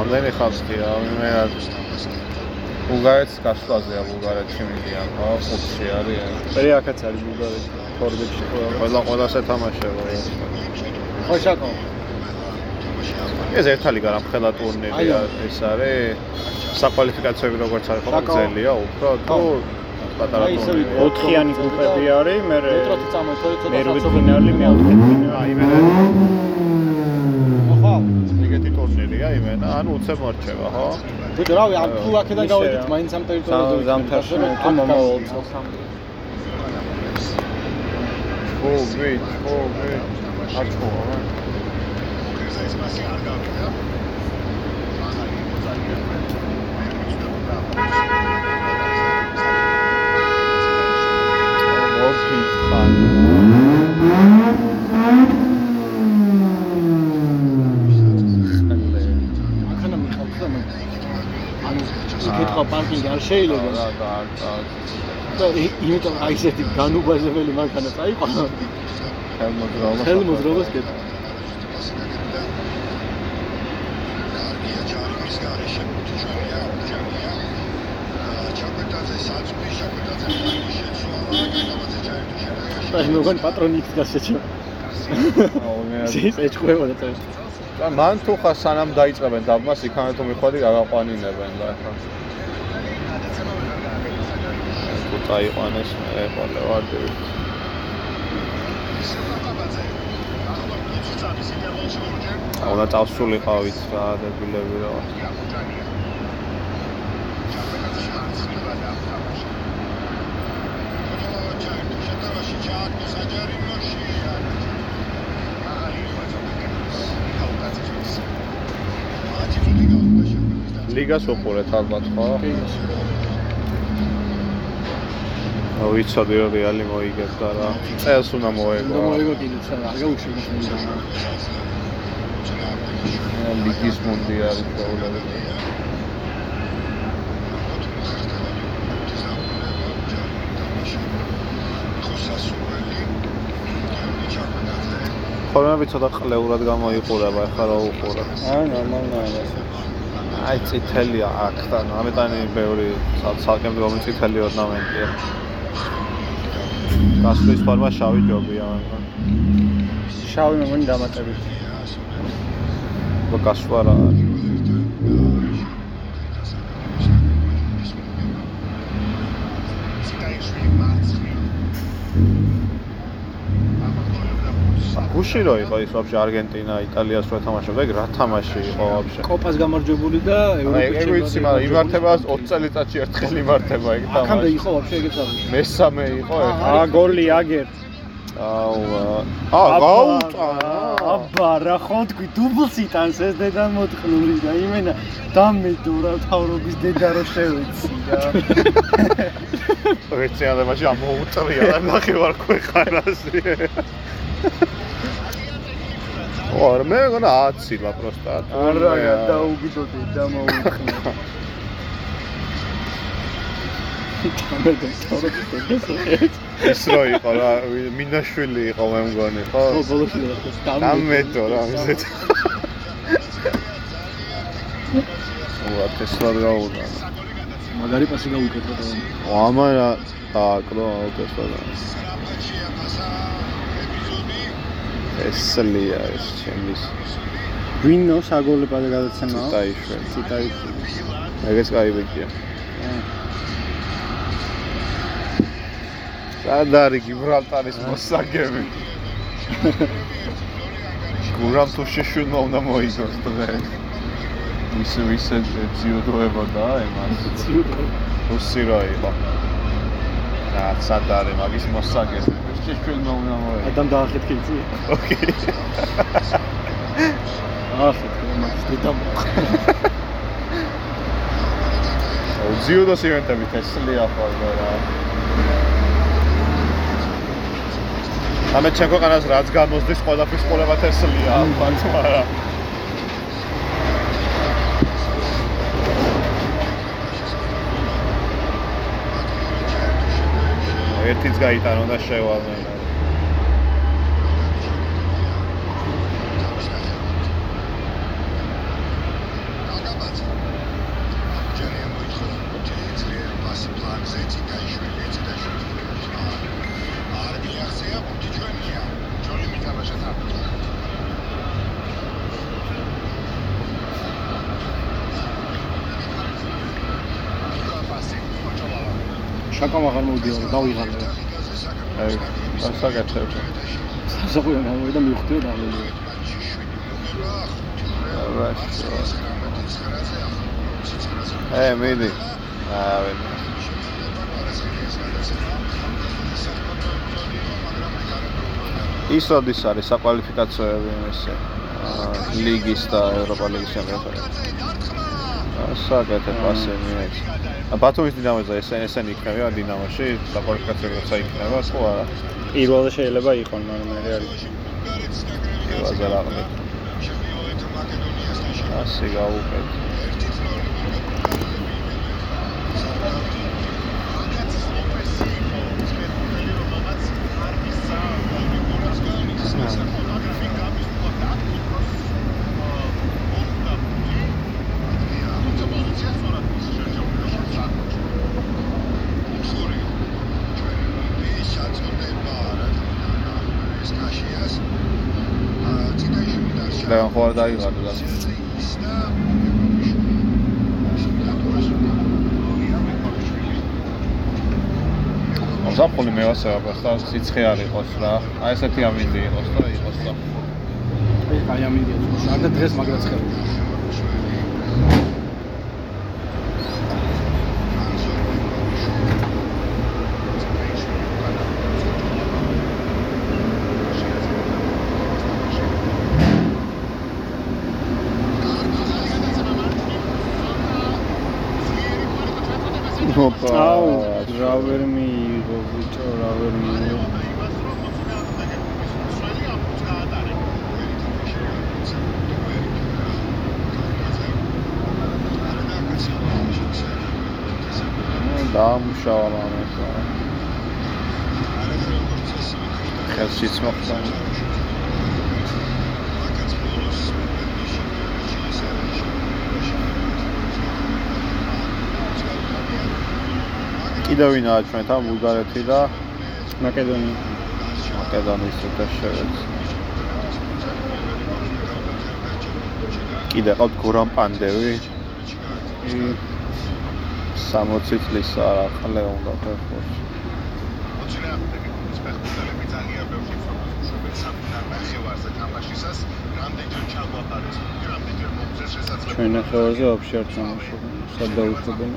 ამდენი ხალხი რა მე რა ბულგარეთს გასვლაზეა ბულგარეთში მიდიან ხო? ხუთში არის მე აქაც არის ბულგარეთი ფორბეთში ყველა ყველა ყველას ეთამაშება ხო შაკო? ეს ერთალი გარამხელა ტურნირი ეს არის. საკვალიფიკაციოები როგორც არის ხო გზელია უფრო თუ პატარა ტურნირი. ოთხიანი გრუპები არის, მე მეტროთი წამოიწოდე ცოტა მერვე ფინალი, მეოთხე ფინალი. აი მე ხო, ეგეთი ტურნირია იმენა ანუ უცებ მორჩება ხო? ბიჭო რავი ამ თუ აქედან გავედით მაინც ამ ტერიტორიაზე ვიქნებით, ზამთარში თუ მომავალ წელს. ო ვით ო ვით. აჩქოა რა აქანა იკითხა პარკინგი არ შეიძლება. და და და იმიტომ აი ესეთი განუბაზებელი მანქანა წაიყო ხელმოძრაობა ხელმოძრაობას კეთდა და მე გან პატრონი იქ გასეჩო შეიძლება ეჭყვება და წავ და მან თუ ხა სანამ დაიწყებენ დაბმას იქამდე თუ მიხვედი გაგაყვანინებენ და ახლა თუ წაიყვანეს მე ყოლე ვარდი აუნა წავსულიყავით რა დებილები რა. ლიგას უყურეთ ალბათ ხო? აუ იცოდი რომ რეალი მოიგებს და რა. წელს უნდა მოეგო. უნდა მოიგო კიდე ცა არ გაუშვი მინდა ლიგის მონდიალი პრობლემები. ხოლმე ცოტა ყლეურად გამოიყურება, ახლა რა უყურებ? აა ნორმალია. აი წითელია აქ და ამეტანი ბევრი ცალკე მდგომი წითელი ორნამენტია. გასვლის ფორმა შავი ჯობია, მაგრამ შავი მომენი დამატებით. რო გასვლა რა არის. გუში რო იყო ის ვაფშე არგენტინა იტალიას რო თამაშობდა ეგ რა თამაში იყო ვაფშე? კოპას გამარჯვებული და ევროპის ეგ ვიცი მაგრამ იმართება 20 წელიწადში ერთხელ იმართება ეგ აქამდე თამაში. იყო ვაფშე ეგეც არის მესამე იყო ეგ აა გოლი აგერ. აუ აა გაუტა. აბა რა ხო თქვი? დუბლს იტანს ეს დედა მოთხნული და იმენა დამედო რა თავრობის დედა რო შევეცი რა. ერთი ადამიანში ამოუწრია და ნახევარ ქვეყანაზე ორ მე გონა აცილა პროსტა არა დაუგიდო დედა მოუხნე. ის რო იყო რა მინაშვილი იყო მე მგონი ხო ხო ბოლოში და დამედო რა ისეთ ვა ტესლა გაუდა მაგარი პასი გაუკეთა და ამა რა აკრო ტესლა და ესლია ეს ჩემის. ვინო საგოლებად გადაცემა? წაიშვენ ციტაიშვი. ეგეც კაი ბიჭია სად არის გიბრალტარის მოსაგები? გურამ თუ შეშუნმა უნდა მოიგოს დღე ისე ისე ძიუდოებოდა ემას. ციუდო რუსი რო იყო. რა სად არის მაგის მოსაგები შეშუნმა უნდა მოიგოს ადამ დაახეთქი იცი? ოკეი ახეთ მაგის დედა ძიუდოს ივენტები თესლია ხოლმე რა. ამე ჩემ ქვეყანას რაც გამოსდის ყველაფრის ყოლება თესლია ალბათ მაგრამ ერთიც გაიტანო და შევალდნენ შაკამ აღარ მოვიდიო დავიღალე. აი ასაკეთებ სასაყვიდან გამოვიდა მივხვდიო და ამელი ე მიდი აი ის როდის არის საკვალიფიკაციოები ესე ლიგის და ევროპა ლიგის ჩემპიონატი საკეთებ ასე მიეც. ბათუმის დინამოზე ესენ ესენი იქნება დინამოში საკვალიფიკაციოებსაც იქნება ხო არა? პირველზე შეიძლება იყოს მაგრამ მე არის პირველზე რაღაცა ასე გავუკეთე Yeah. ხო არ დაიღადა და ზაფხული მე ვასწავლებ და სიცხე არ იყოს რა. აი ესეთი ამინდი იყოს და იყოს ეს აი ამინდია თუ არ და დღეს მაგრაც ხარ ოპა აუ რა ვერ მიიღო ბიჭო რა ვერ მიიღო დაამუშავა მამას რა. ხელშიც მოხდა. კიდევ ვინაა ჩვენთან ბულგარეთი და მაკედონია მაკედონიის და შევეც. კიდე ყავთ გორამ პანდევი. 60 წლის არა ყლე უნდა ფეხბურთში. ჩვენ ახალზე ვაფშე არ წამოშობ სად დაუშვებენ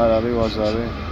არ არის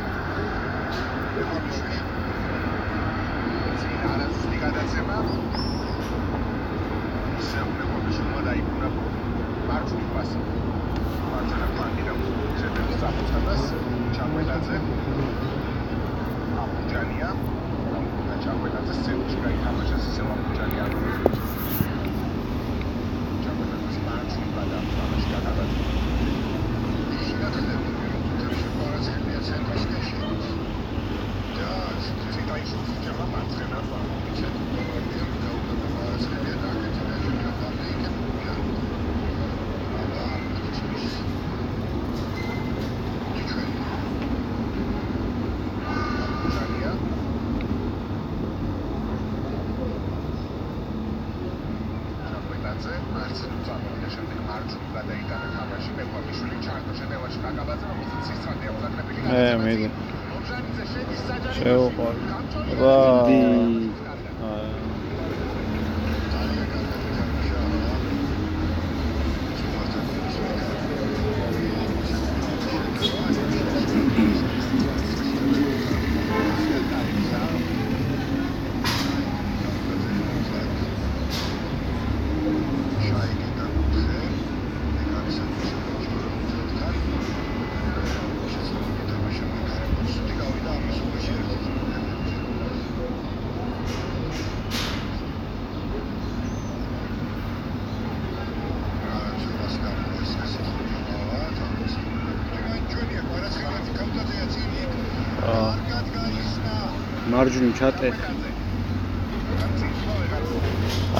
მარჯვნივ ჩატე.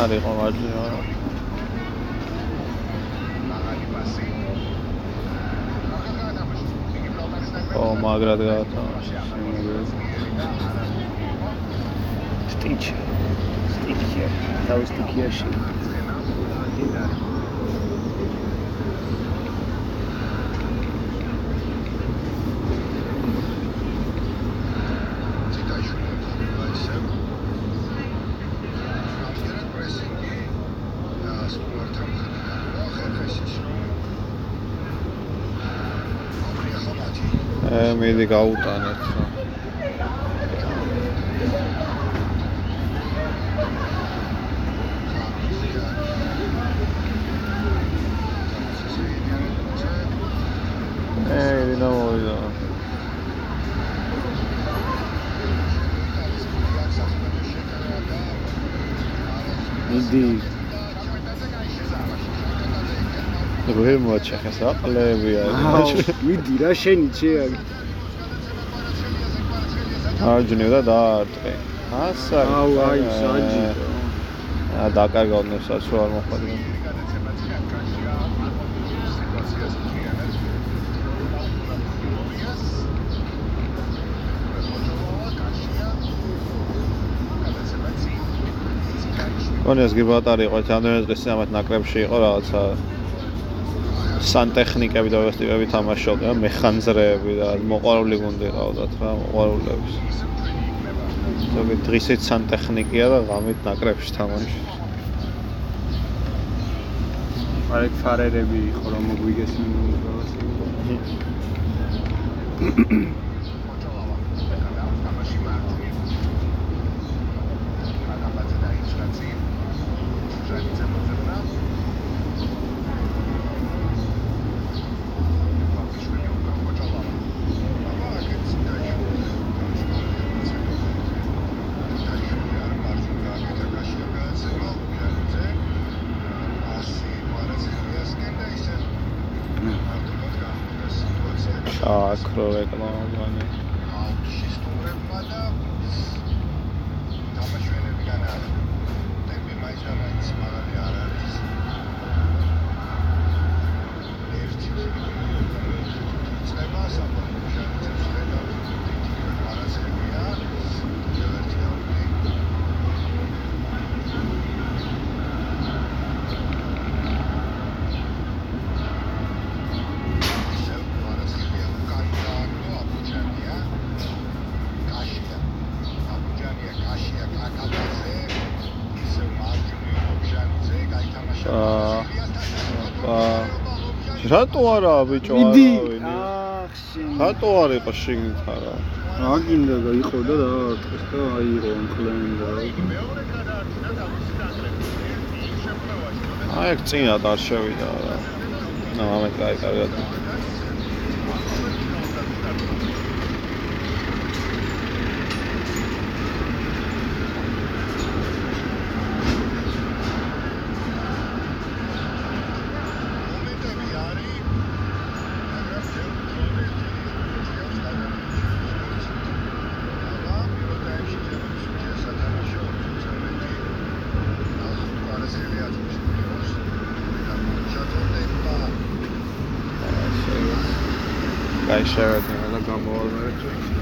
არ იყო მარჯვნივ არა ო მაგრად გაათამაშა სტიჩი. სტიჩი. თავის სტიქიაში. ე მიდი გაუტანეთ ე დინა მოვიდა მიდი. ვერ მოაჩახეს აყლებია მიდი რა შენი ჩეაგი. მარჯვნივ და დაარტყი ასა აუ აი საჯი. ა დაკარგავდნენ საცო არ მოხდა კონიას გიბატარი იყო რამდენიმე დღეს ამათ ნაკრებში იყო რაღაცა სანტექნიკები და ეს ტიპები თამაშობდნენ, მეხანძრეები და მოყვარული გუნდი ყავდათ რა, მოყვარულების. ზოგი დღისით სანტექნიკია და ღამით ნაკრებში თამაშობს. არეკ ფარერები იყო რომ მოგვიგესმენ უბრალოდ. რატო არაა ბიჭო მიდი. არავინ? ახ შენ. რატო არ იყო შიგნით არა? რა გინდა და იყო და რა არტყეს და აიღო ამკლენ და აი ეგ წინათ არ შევიდა რა. ნუ ამეთ კაი კარგად. კაი შევედი და გამოვარდნე.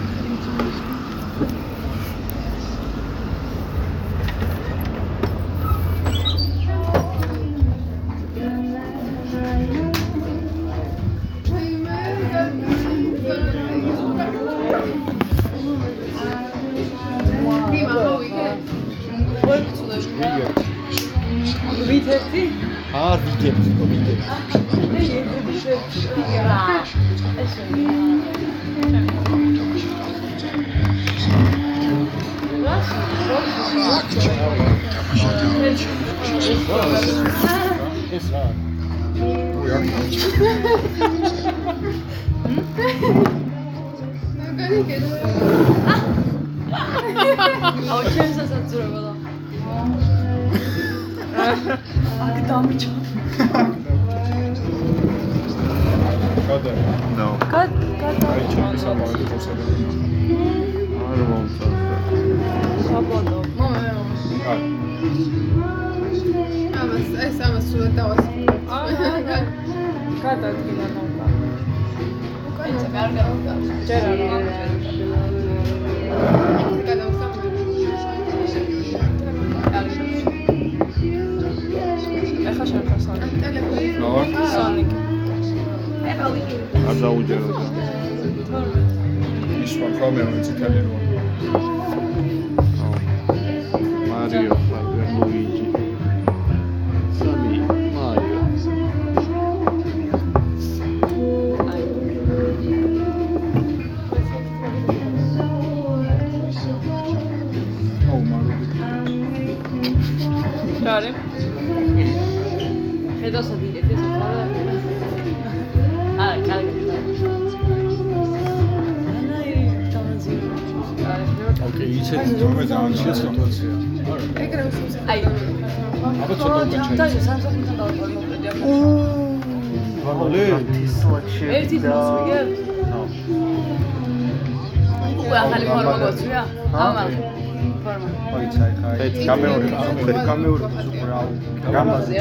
გამეორე გამეორე უბრალ გამაზე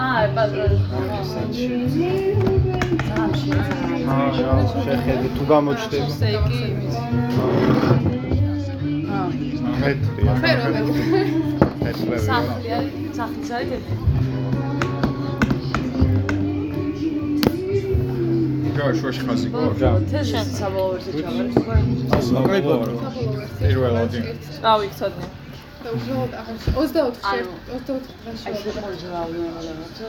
აა, პატრონი. შეხედე თუ გამოჩნდება სტეიკი. ხეთრია ფერომენი. ხეთრია სახლი არის, სახლიც არის შუაში ხაზი გო თეშენ საბოლოო ვერსია ჩავარ. კაი პირველადი ავი ცოტნე. და უბრალოდ აღარ 24 შე ანუ. 24 დღეში. აი შეყოლჟა რაღაცა.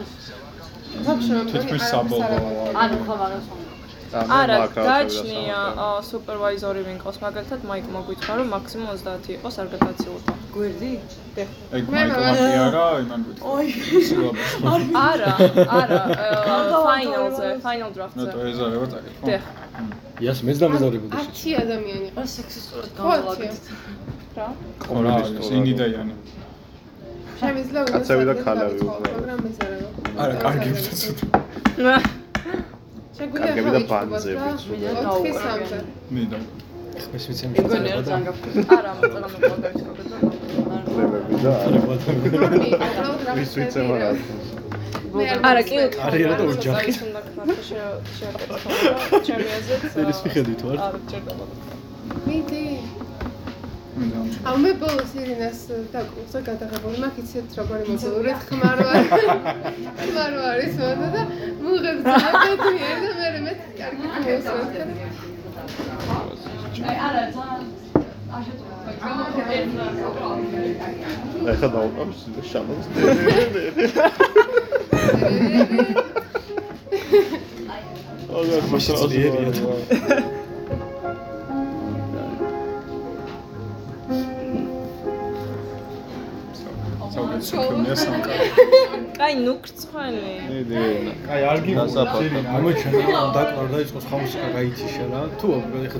ვაფშე თითქმის საბოლოო ანუ ხო მაგას ხომ. არა, გაჩნია სუპერვაიზორი ვინკოს მაგალითად მაიკ მოგვიცხა რომ მაქსიმუმ 30 იყოს არ გადაცილება. გვერდი? ეგ მაიკლი არა იმან გვითხრა სულაბა არა, არა, ფაინალზე, ფაინალ დრაფტზე. ნატო ეზარება წაკითხო დიახ. იას მეც დამეზარებოდი აქ შეჭი. ჩი ადამიანი რა სექსისტურად ხო, გამოვაგეთ. რა? ხო რა არის ინი და იანი შემიძლია უნდა კაცები და ქალები უბრალოდ. მაგრამ ეს არა. არა კარგი ვთქვით შეგვიძლია კარგები და ბანძები, იწყოს ვიდეო რა? დაუყურე. 4 3-ზე. მინდა ეს ვიცი რა ძალიან გაფრთხილდა. არა, მოწონა მოყავდა და ლებები და არა რომი, უბრალოდ რა ვის ვიცემ რა არა, კი არა, რა და ოჯახი. უნდა ქნაფა შეაკეთო. ჩემი აზრით. ერის მიხედვით ვარ. არა, ჭირდება. მიდი. მინდა აუ მე ბოლოს ირინას დაკურსა გადაღებული. მაქვს იცით როგორი მოგულური ხმარ ვარ. ხმარ ვარ ის მონდა და მუღებ ძალიან და მე მე კარგი მოსვენთ. აი არა ძალიან ეხა დავყავს შამოს აგა მოსწრაფია საუბარი სიქრომია სამკა აი, ნუქრცხვენი. მიდი აი არ გასაფათო. გიგო. ამოჩენა დაკლარ დაიწყოს ხამუსიკა გაიციშა რა. თუ ეხა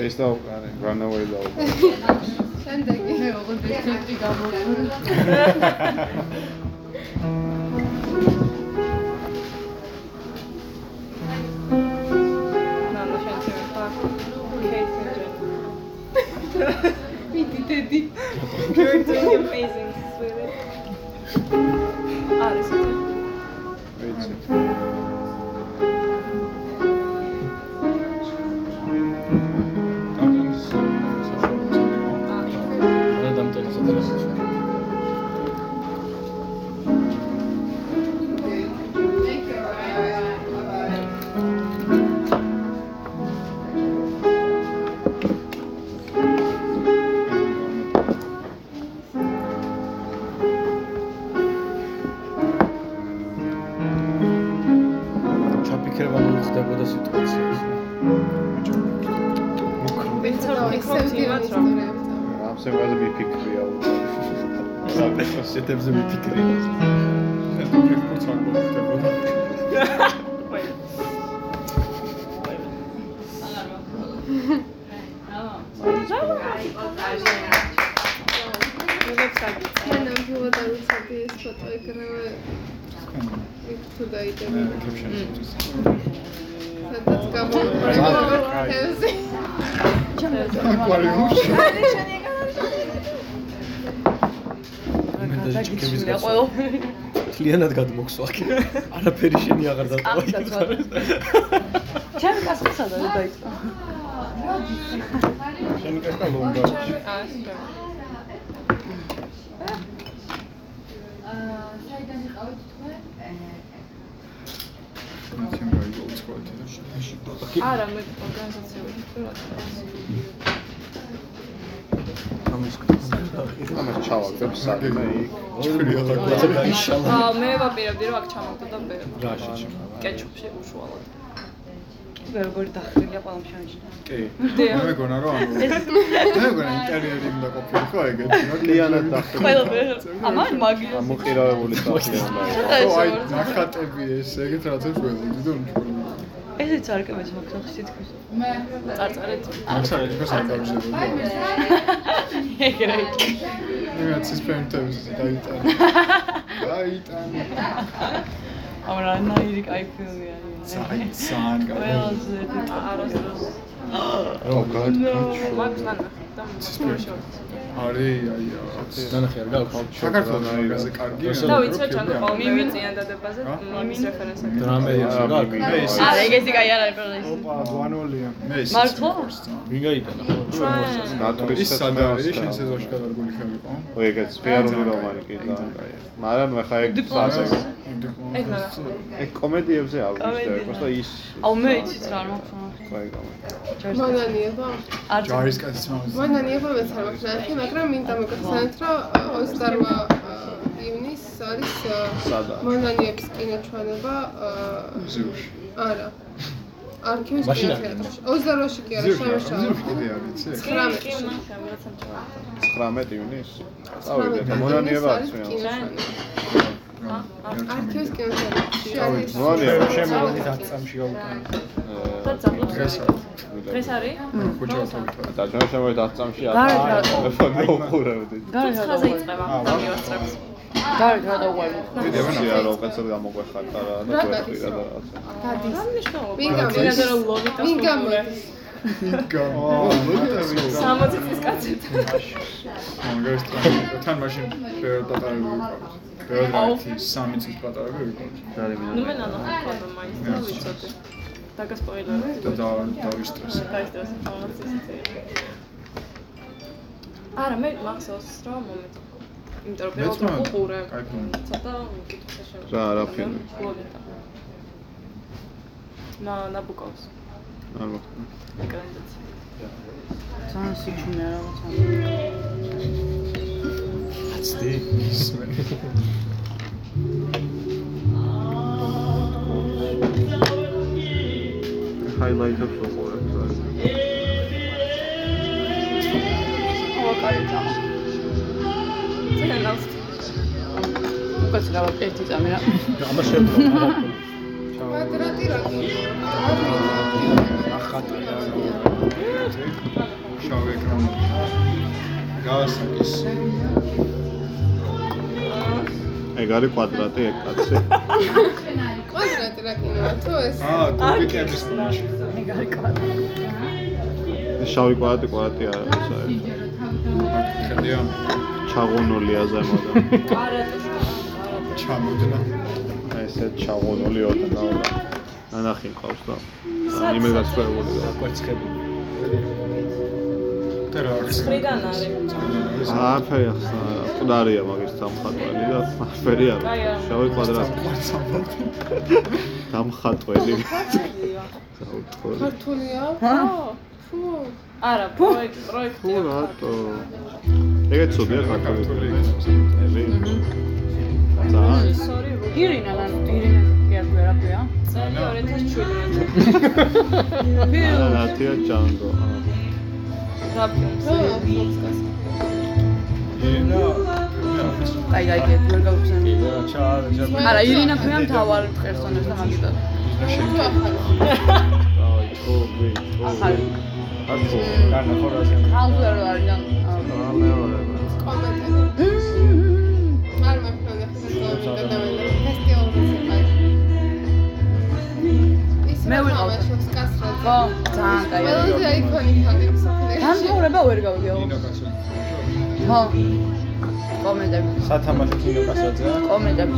Beste al yani runaway de oldu. Sen de gene oğlum beklettik abla. We did it. You're doing amazing. კლიანად გადმოხსვა აქ. არაფერი შენი აღარ დატოვა. ჩემი კაცი სადაა დაიწყო? შენი კაცი ლონდონში. ნაცემ გაიგო უცხოეთი და არა მე ორგანიზაციული ამას ჩავაგდებ საქმე იქ. აა მე ვაპირებდი რომ აქ ჩამოვდო და მე რა შეჭი. კეჩუპში უშუალოდ მე როგორი დახრილია ყველა მშანიშნა. კი. მე მეგონა რომ ანუ მე მეგონა ინტერიერი უნდა ყოფილიყო ეგეთი, რა კლიანად დახრილი. ყველა ამან მაგია. ამოყირავებული სახე უნდა იყოს. ო აი ნახატები ეს ეგეთ რაღაცებს ველოდი და ნუ ესეც არ კეთებს მაგ ხალხს თითქოს. წარწარეთ ახლა იქ საკავშირო. ეგრე. მე ცის პენტებს დაიტანა. დაიტანა. ამარა ნაირი კაი ფილმი არის. საი სან ყველაზე არასდროს Oh god. მაგ ნანა და არის აი დანახი არ გაქვს საქართველოს მაგაზე კარგი და ვიცი ჩანდა ყოველ მივი წინადადებაზე მის რეფერენსად დრამე გაქვს მე ისე არა ეგეთი კაი არ არის ყველა ოპა გვანოლია მე ისე მართლა ვინ გაიტანა ჩვენ ნატურის სად არის შენ სეზონში გადარგული ხელი ყო ო ეგეც პიარული რომანი კიდე მაგრამ ხა ეგ საწევი ეგ კომედიებზე არ ვიცი და უბრალოდ ის აუ მე იცით რა რა მაქვს. კაი კომედია. მონანიება არ ჯარის კაცის მამაზე მონანიება მეც არ მაქვს ნახე მაგრამ მინდა მოგახსენოთ რომ 28 ივნისს არის სადა? მონანიების კინოჩვენება აა, ზიუში არა არქივის კინოთეატრში 28-ში კი არა ვიცი 19-ში 19 ივნისს. წავიდეთ. მონანიება არის აქვს. კინოჩვენება არქივის კინოთეატრში არის მონანიება შემოვიდით 10 წამში გავუკან და ძაბლობს დღეს დღეს არის? ხუჭავთ თვითონ და ჩვენ შემოვიდეთ 10 წამში გარეთ რა? ტელეფონი უყურებდით. გარეთ რა ხაზე იწყება. გამიოსწრებს გარეთ რა რა უკეთესად გამოგვეხატა რა და რა და რაღაცა. გადის? რა მნიშვნელობა ვინ იმაზე რომ ლოვიტას ვინ კულტურა. გამოდის? გამ 60 წლის კაცებთან. მაგას თან. მაშინ პატარები ვიყავით. ბევრ რაღაცი 3 წლის პატარები ვიყავით. ნუ მე ნანა ხონდა მაინც და ვიცოდი. დაგასპოილერე და და დავისტრესე დაისტრეს ინფორმაციის არა მე მახსოვს რომ მომეთ იმიტომ რომ პირველად უყურე. კაი ფილმი. ცოტა მკითხვა შემო რა, რა ფილმი? ნა ნაბუკოვს არ მოხდა. ეკრანიზაცია ძალიან სიჩუმე რაღაცა. აცდი ისმე ჰაილაიტებს უყურებ. ო კაი და. ძალიან გავს უკაც რა ერთი წამი რა. ამას შემდგომ არა. კვადრატი რა ახატი რა შავი ეკრანი გავასაკის ეგ არის კვადრატი ეგ კაცი. კვადრატი რა კინოა თუ ეს აა კუბიკების პონჩი ეს შავი კვადრატი კვადრატი არა ეს არის. ხედია ჩაღუნულია ზემოდან. კარატეს ჩამოდნა. ესე ჩაღონული ოდნა და ნანახი მყავს და იმედ გასწრებული და კვერცხები. და რა არის? ცხრიდან არის. არაფერი ახსნა ყდარია მაგის დამხატველი და არაფერი არა. შავი კვადრატი დამხატველი საუთო ქართულია? ჰა? ფუ. არა, პროექტ პროექტი. თუ რატო ეგეც ცოდია ქართული ელი და სორი, ირინა ლან ირინა კი არ გვერა ქვია. წელი 2017. ნათია ჯანგო დაფილმს. ინა აი აი კი ვერ გავხსენე. ჩააჯა არა ირინა ქვია მთავარ პერსონაჟს და მაგიტო. აი თოგი ახალი. აკო განა ხორაზე ხალხი არ არის და მეორე კომენტები. მე ვიყავ. თამაშობს კასრად. ხო, ძალიან კაი არის. ყველაზე აიკონიკალი მსოფლიოში. დამთავრება ვერ გავიგე. ხო. კომენტები. სათამაშო კინო კაცოძეა. კომენტები.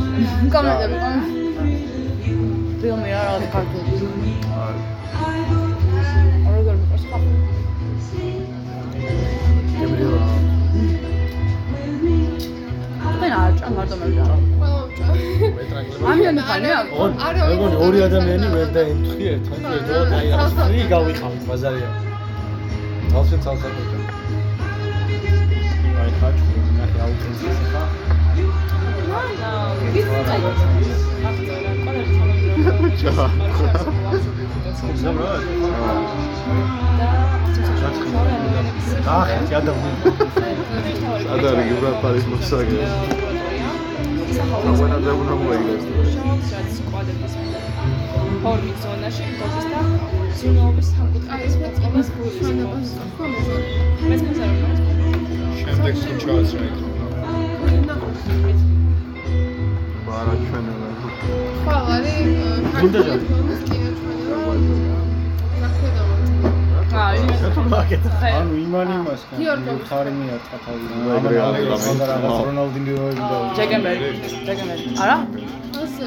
კომენტები. ფილმი რა რაღაც ქართული. როგორ მიყვარს ხა? მე არ ჭამ მარტო მე ვჭამ. ამიან ხანია? არა, მეგონი ორი ადამიანი ვერ დაემთხი ერთმანეთს და აი რაღაც ფრი გავიყავით ბაზარია. თალშე თალშე და აი ხაჭუ ნახე აუტენს ხა. ახე ადამიანი ადარი გიბრალტარის მოსაგე აღონა ზეუნა მოიგეს ორი ზონაში გობის და ზინოობის აი ეს მეწყობას სამკუთხედის გულშენებას ხო მეზარ. მეცნიერს არ არის შემდეგ თუ ჩააცრა იქ. ბარა ჩვენელა ხვალ არის ქართული ფილმის კინოჩვენება. აი, ანუ იმან იმას კან. გიორგი. ხარი მიარტყა თავი. ეგრე არის, ამან ამან. რაღაც რონალდინიოები და ჯეკენბერი. ჯეკენბერი. არა? ასე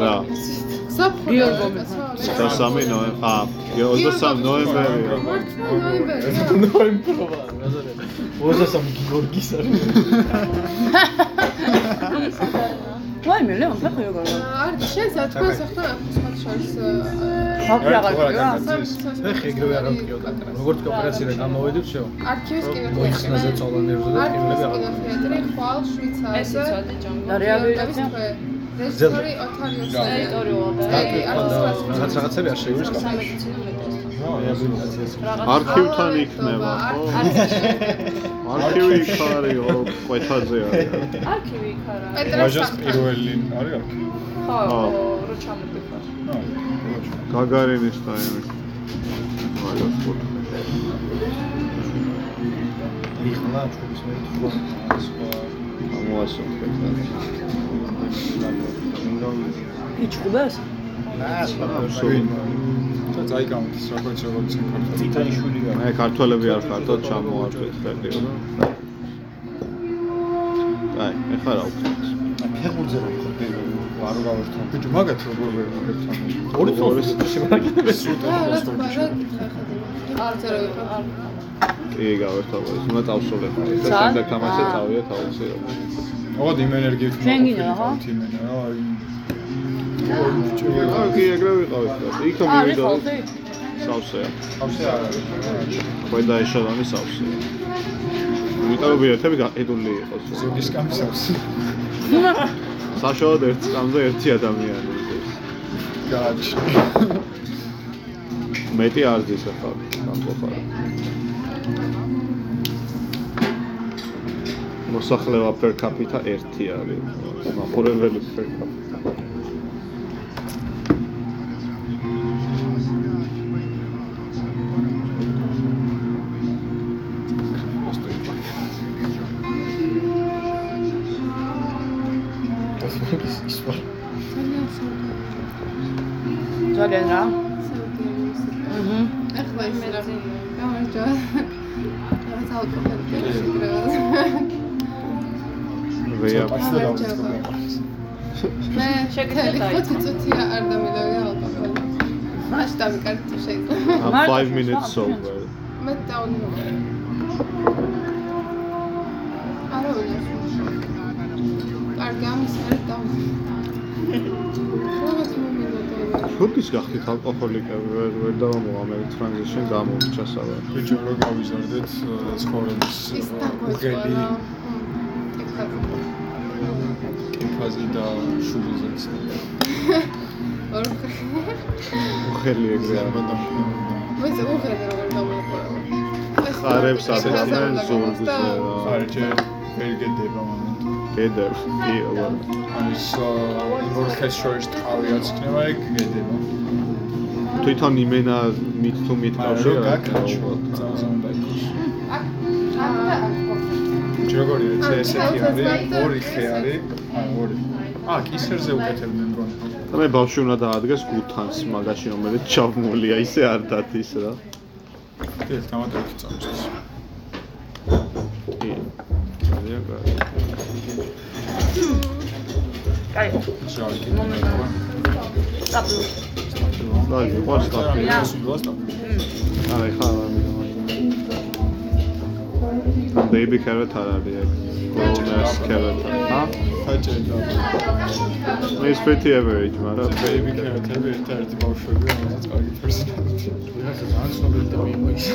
რა საფხო გიორგომი. და 3 ნოემბერი ა 23 ნოემბერია ნოემბერი ნოემბრობა ბაზარია. 23 გიორგის არის. ვაიმე, ლეონ, ფეხი როგორ არის? არ შენ საწყოს ახლა სხვა შორის ფაფი აღარ გიგა? ფეხი ეგრევე არ ამკიოდა. როგორც ოპერაციიდან გამოვედით შეო. არქივის მოიხსნაზე კინოთეატრი წოლა ნერვზე და ფილმები აღარ. კინოთეატრი ხვალ ეს ჯონგო და რეაბილიტაცია? რეჟისორი ოთარიო ტერიტორიულად აი რაღაც რაღაცები არ შეივლის კაფე. არქივთან იქნება ხო არქივი იქ არის ო ყვეთაზე არის არქივი იქ არა პეტრე ვაჟას საფხა პირველი არის აქ. ხო ხო. რო ჩამოდი ხარ ნო. გაგარინის და იმის მაგას ხოთ იხლა ჩუბის მე სხვა ამოასოთქეთ იჩხუბეს? და წაიკავთ როგორც როგორც ქართული. წითელი შვილი გა. მე ქართველები არ ხართ და ჩამოართვით ხელიო და აი ეხლა რა ვქნათ ფეხურზე რა ხარ? არ გავერთო. ბიჭო მაგათ როგორ ვერ მოგებთან. ორი წოლს შემაგდები. რა რა თქმა უნდა არ წერო არ კი გავერთობა ის უნდა წავსულე ხარ და შემდეგ თამაშზე წავიდე თავისი ოღონდ იმ ენერგიით შენ გინდა, ხო? იმენა რა აი აა კი ეგრე ვიყავით და იქ არის მივიდა ხოლმე? სავსეა ხავსე არ არის. ქვედა ეშელონი სავსეა იმიტომ რომ ბილეთები გაყიდული იყოს ზოგის კამისავს. საშუალოდ ერთ წამზე ერთი ადამიანი გააჩნია. მეტი არ დის ახლა გამყოფარა მოსახლეობა per capita ერთი არის მაყურებელი per capita ძალიან რა. აჰა ახლა ის რა გამარჯვა რაღაც ალკოჰოლი შეგრევა ვეა პასტა დავწერე. მე დაიწყო. 5 წუთია არ დამილავია ალკოჰოლი. მაშ დამიკარით თუ შეიძლება. I'm მარტო 5 minutes sober. მე დაუნო. როდის გახდით ალკოჰოლიკები? ვერ ვერ დავამოვა მე ტრანზიშენ გამომრჩა საბა. ბიჭო რო გავიზარდეთ ცხოვრების დაგვეწყდა. კიფაზი და შუბლზეც ორ უხელი ეგრე არ ზერბა და მე ზოგადად როგორ გამოვიყურება. ხარებს ადრიან ზურგზე და ხარჯე ვერ გედება მომენტ გედებს იო არის იმორქეს შორის თავიაც იქნება ეგ? გედება. თვითონ იმენა მით თუ რო კავშირი გაკაჩო წავზონ ბეკოს. როგორია ეს ესეთი არის ორი ხე არის. ორი. აა კისერზე უკეთებდნენ რომ და მე ბავშვი უნდა დაადგეს გუთანს მაგაში რომელიც ჩავმულია ისე არ დათის რა. დიახ თამათი წამწეს კი. ძალიან კარგი კაი, ჟალი კი სტაბილური. დაჟე ყავს კაფე ია. აი ხა ბეიბი კერატ არ არის ეგ გროუნერს კერატ ჰა ხაჭედა მე სპეტი ევერეჯ მაგრამ ბეიბი კერატები ერთ-ერთი ბავშვები რომელსაც კარგი პერსონაჟი რაღაცა ძალიან ცნობილი და მიიღო ის.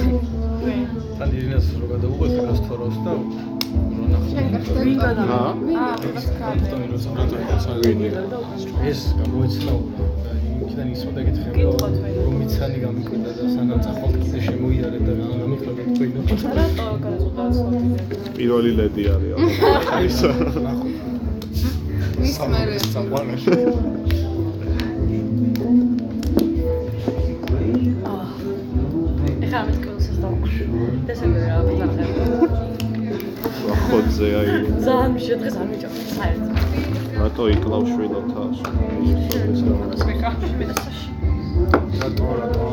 თან ირინას რო გადავუყოთ გასთოროს და. ვინ აა, ეს გამოიცნო იქიდან ისოდა გითხება რომ მიცანი გამიკვირდა და სანამ წახვალ კიდე შემოიარე და თქვენო. რატო გადაწყვეტა ცნობილი? პირველი ლედი არის ის ნახო. მის მერე საყვარელი ხოძე აი. ძალიან მიშა დღეს არ მიჭამ. საერთოდ. რატო იკლავ შვილად თავს სპეკა, მედასაში. რატო? რატო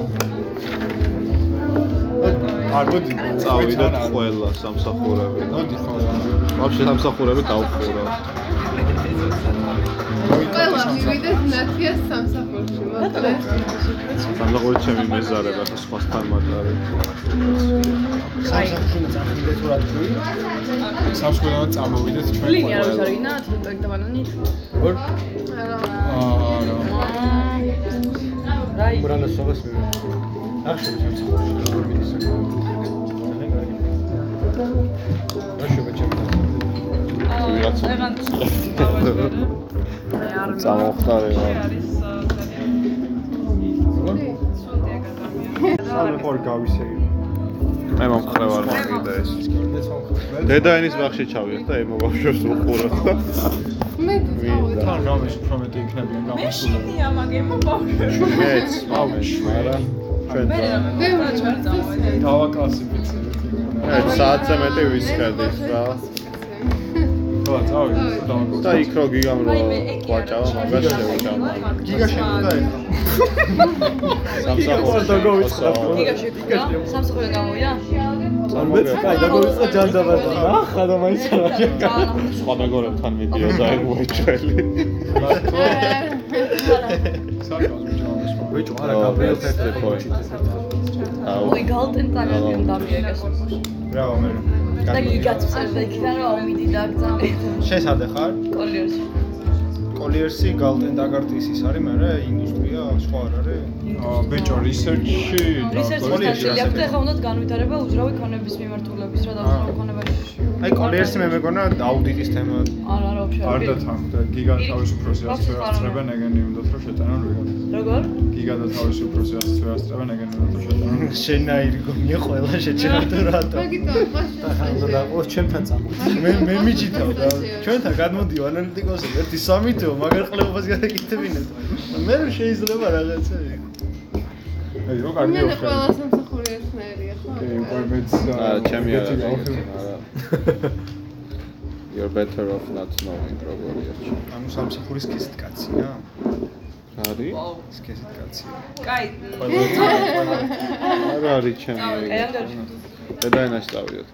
არ მოდი წავიდეთ ყველა სამსახურები. მოდი ხო ვაფშე სამსახურები დავხურა ყველა მივიდეს ნათიას სამსახურში მოკლე სამსახური ჩემი მეზარება ხო სხვასთან მაგარი სამსხურიდან წამოვიდეთ ჩვენ ლინია ყველა. არის არინა, და ბანანი. ორ არა აა რა რაი. ბრანა სოგას მე. ახშობ სამსახურში რა ჩემთან. ვიღაცა. ეგან წამოხტარე რა სამე ხარ გავისეი მე მომხრევარ მაგიდა ეს დედა ენის ბაღში ჩავიდეთ და ემო ბავშვებს უყუროთ და მე დავწავედი თან გამის პრომეტი იქნებიან გამოსულები შინია მაგემო ბავშვი. მეც მამეშ მაგრამ ჩვენ მე რა მე ბევრი ჩავწავედი დავაკლასიფიცირეთ მე საათზე მეტი ვისკერდით რა ხო წავიდეთ დავაკლასიფიცირეთ და იქ რო გიგამ რო ვაჭავა მაგას შევჭამა გიგა შემოდა ეხლა სამსახურში გიგა შეგვიდა. სამსახურიდან გამოვიდა. მეც კაი დაგვიწყო ჯანდაბადა ახლა და მაინც არა სხვა მეგობრებთან მიდიოდა ეგ უეჭველი ბიჭო, არა გაბრიელს ერთ ხო აუ. ოი გალტენ ტაგადიან დამიეგეს. რა მე და გიგაც წერდა იქიდან რომ აუმიდი დაგძამე. შესადე ხარ კოლიერში. კოლიერსი გალტენ დაგარტის ის არის მე ინდუსტრია სხვა არ არის ბიჭო რისერჩში რისერჩის ნაწილი აქვს და ეხლა უნდა განვითარება უძრავი ქონების მიმართულების რა დაუძრავი ქონებაში. აი კოლიერსი მე მეგონა აუდიტის თემა არა, არა, вообще. არ და თან და გიგა თავის უფროსი ასე ვერ ასწრებენ ეგენი უნდათ რომ შეტანონ ვიღაც როგორ? გიგა და თავის უფროსი ასე ვერ ასწრებენ ეგენი უნდათ რომ შეტანონ შენაირი გონია ყველა შეჭერა თუ რატო მაგითო ახლა უნდა დაყოს ჩვენთან წამოდი მე მე მიჭითავ და ჩვენთან გადმოდიო ანალიტიკოსები ერთი სამითო მაგარ ყლებობას გადაკეთებინეთ მე რომ შეიძლება რაღაცა აი რო კარგი მე ოხე ყველა სამსახური ერთნაირია ხო? კი უკვე მეც არა ჩემი არა. You're better off not knowing როგორია ანუ სამსახურის კისით კაცია. არის? სქესით კაცია. კაი. არა არის ჩემი დედაენაში წავიდეთ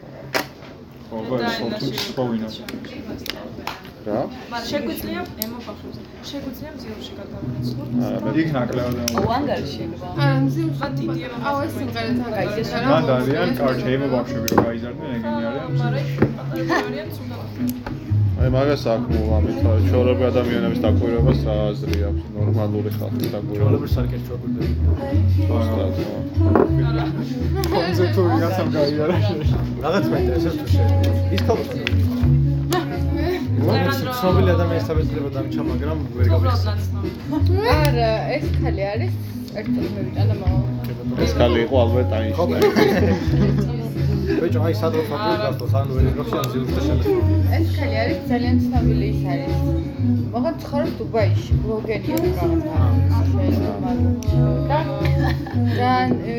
ხო, ხო, ეს სოფლის ფოვინა. რა? შეგვიძლია ემო ბავშვებს. შეგვიძლია მზიურში მე იქ ნაკლებად ო ანგარიში შეიძლება. არა მზიურში დიდი ეროვნული აუ ეს სიმღერა გაიგეს რა მანდ არიან კარჩე ემო ბავშვები რომ გაიზარდნენ ეგენი არიან მაგრამ არიან სულ აი მაგას აკმო ამით ჩორები ადამიანების დაკვირვებას რა აზრი აქვს? ნორმალური ხალხის დაკვირვებას ჩვეულებრივ სარკეთო აკვირდები. კონზე თუ ვიღაცამ გაიარა? რაღაც მაინტერესებს თუ შეიძლება. ის ქალბატონი. ცნობილი ადამიანის თავისუფლება დამჭა, მაგრამ ვერ გავიხსენებ. არა, ეს ხალი არის ერთად მევიტანა მამა. ეს კალი იყო ალბერტ აინშტაინი ბიჭო, აი სადღა ფაქტორი გასწოს, ანუ ვერ ისმახში ამ ზილუსთან შემეშ. ეს ხალი არის ძალიან ცნობილი ის არის. მაგრამ ცხოვრობს დუბაიში, ბლოგერია რაღაცა. და და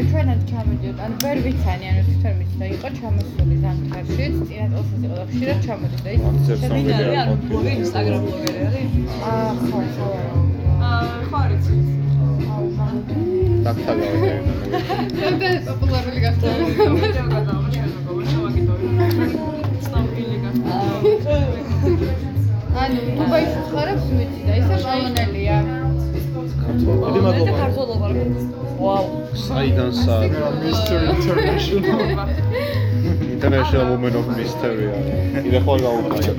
ჩვენად ჩამოდიოდ, ანუ ვერ ვიცანი, ანუ თვითონ მიცდა იყო ჩამოსული ზამთარში, წინა წელსაც იყო და ხშირად ჩამოდის და ის შემინარი ანუ ბლოგი ინსტაგრამ ბლოგერი არის აა ხო ხო. აა ხო არის დაკთაგავდა და პოპულარული გახდა ვიდეო გადავა ჩვენ როგორ შევაკიდო ცნობილი გახდა ანუ დუბაიში ცხოვრობს ვიცი და ისე პოლონელია. დიდი მადლობა. ქართულობა ვაუ საიდან სად Mr. International International Women of Mystery იდე ხოლ გაუყარა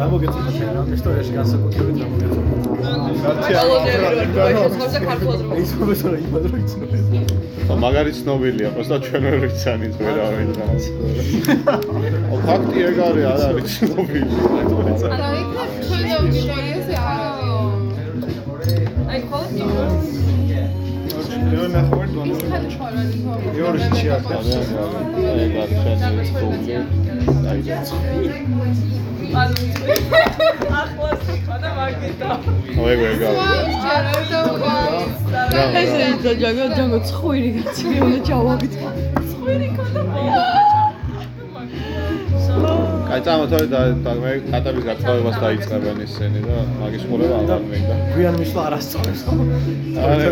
რა მოგეწონა შენ ამ ისტორიაში განსაკუთრებით რა მოგეწონა? ბოლოდები ქართულად რო ის პროფესორი იმად რო იცნობს. მაგარი ცნობილია просто ჩვენ ვერ ვიცანი ეს ვერ არის რაღაც ო ფაქტი ეგ არის არ არის ცნობილი და იქ ჩვენ აუდიტორიაზე არ არის აი ხოლმე დონე. ჩიაკა ეგ აი და ცხვირი უნდა ცხვირი ქონდა და მე კატების გაწევებას დაიწყებენ ისინი და მაგის ყურება აღარ გვიან მისვლა არასწორებს. არა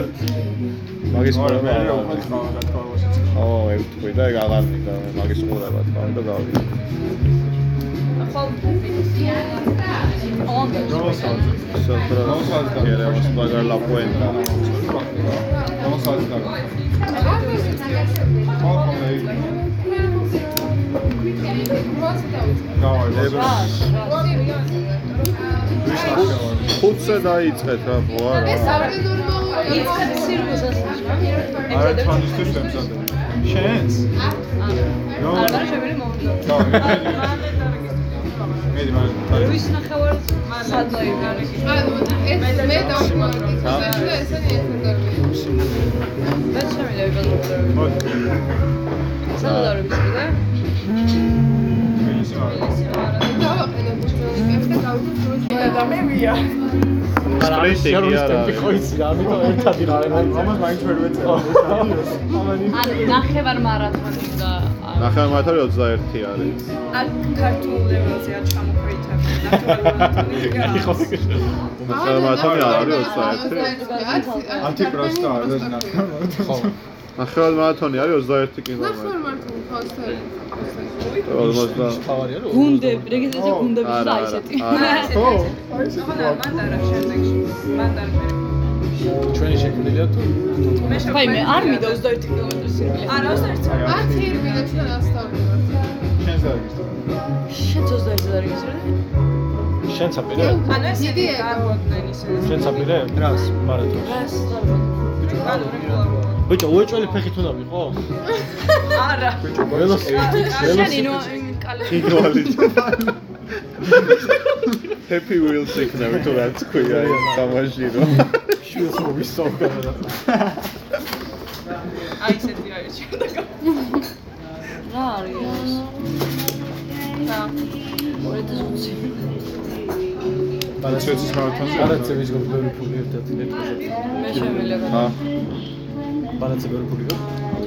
მაგის აღარ უკვე მინდა თქმა ო ეგ თქვი და აღარ მინდა მაგის ყურება თქვა და გავიდა Nosotros queremos pagar la cuenta. ხუთზე დაიწყეთ რა ხო არა ეს არ ნორმალურია იწყებ სირბუზას არა თანისთვის ვემზადე შენს ნო არა შევერი მომდო ნო მე მე ვის ნახევარ სადმე იგარი ანუ ეს მე დავშმარდი და ესენი ერთად მე შემიძლია ვიბადოთ სადადარების და დავაყენებ მემია სპრინტი კი არა ხო იცი რა, ამიტომ ერთად იყავენ. ამას მაინც ვერ ვეწერა ანუ ნახევარ მარათონი და ნახევარ მათარი 21 არის. აქ ქართულ ლეველზეა ჩამოქვეითები ნახევარ მარათონი არ არის 21 ათი პროსტა არის ნახევარ ხო. ნახევარ მათონი არის 21 კილომეტრი ნახევარ მარტო ხოსტელი 50 თავარია რომ გუნდები რეგისტრაცია გუნდები და არა, ისეთი არა. ხო ახლა მანდარა შემდეგში მანდარა ჩვენი შექმნილია თუ მე აი მე არ მინდა 21 კილომეტრი სირბილი. არა 21 ათი ერბინა ჩვენ ასწავლებთ შენს დაგისტრო შენ 21 და რეგისტრირებული? შენ საპირე? ანუ ეს დიდი იგი გამოგდნენ ისე შენ საპირე? რას? მარათონს. რას დავარ? ანუ რეგულარულად ბიჭო, უეჭველი ფეხით უნდა ვიყო? არა. ველოს შენი ნო კალე. ინვალიდ Happy Wheels იქნება თუ რა თქვია აი გამაჟირო შვილს მოვისწავლა და აი ესეთი არის და რა არის? და 2020. ბალანსის მარათონზე არაცე მის გობლერი ფული ერთად ნეტყოზე. მე შემიძლია ა გო?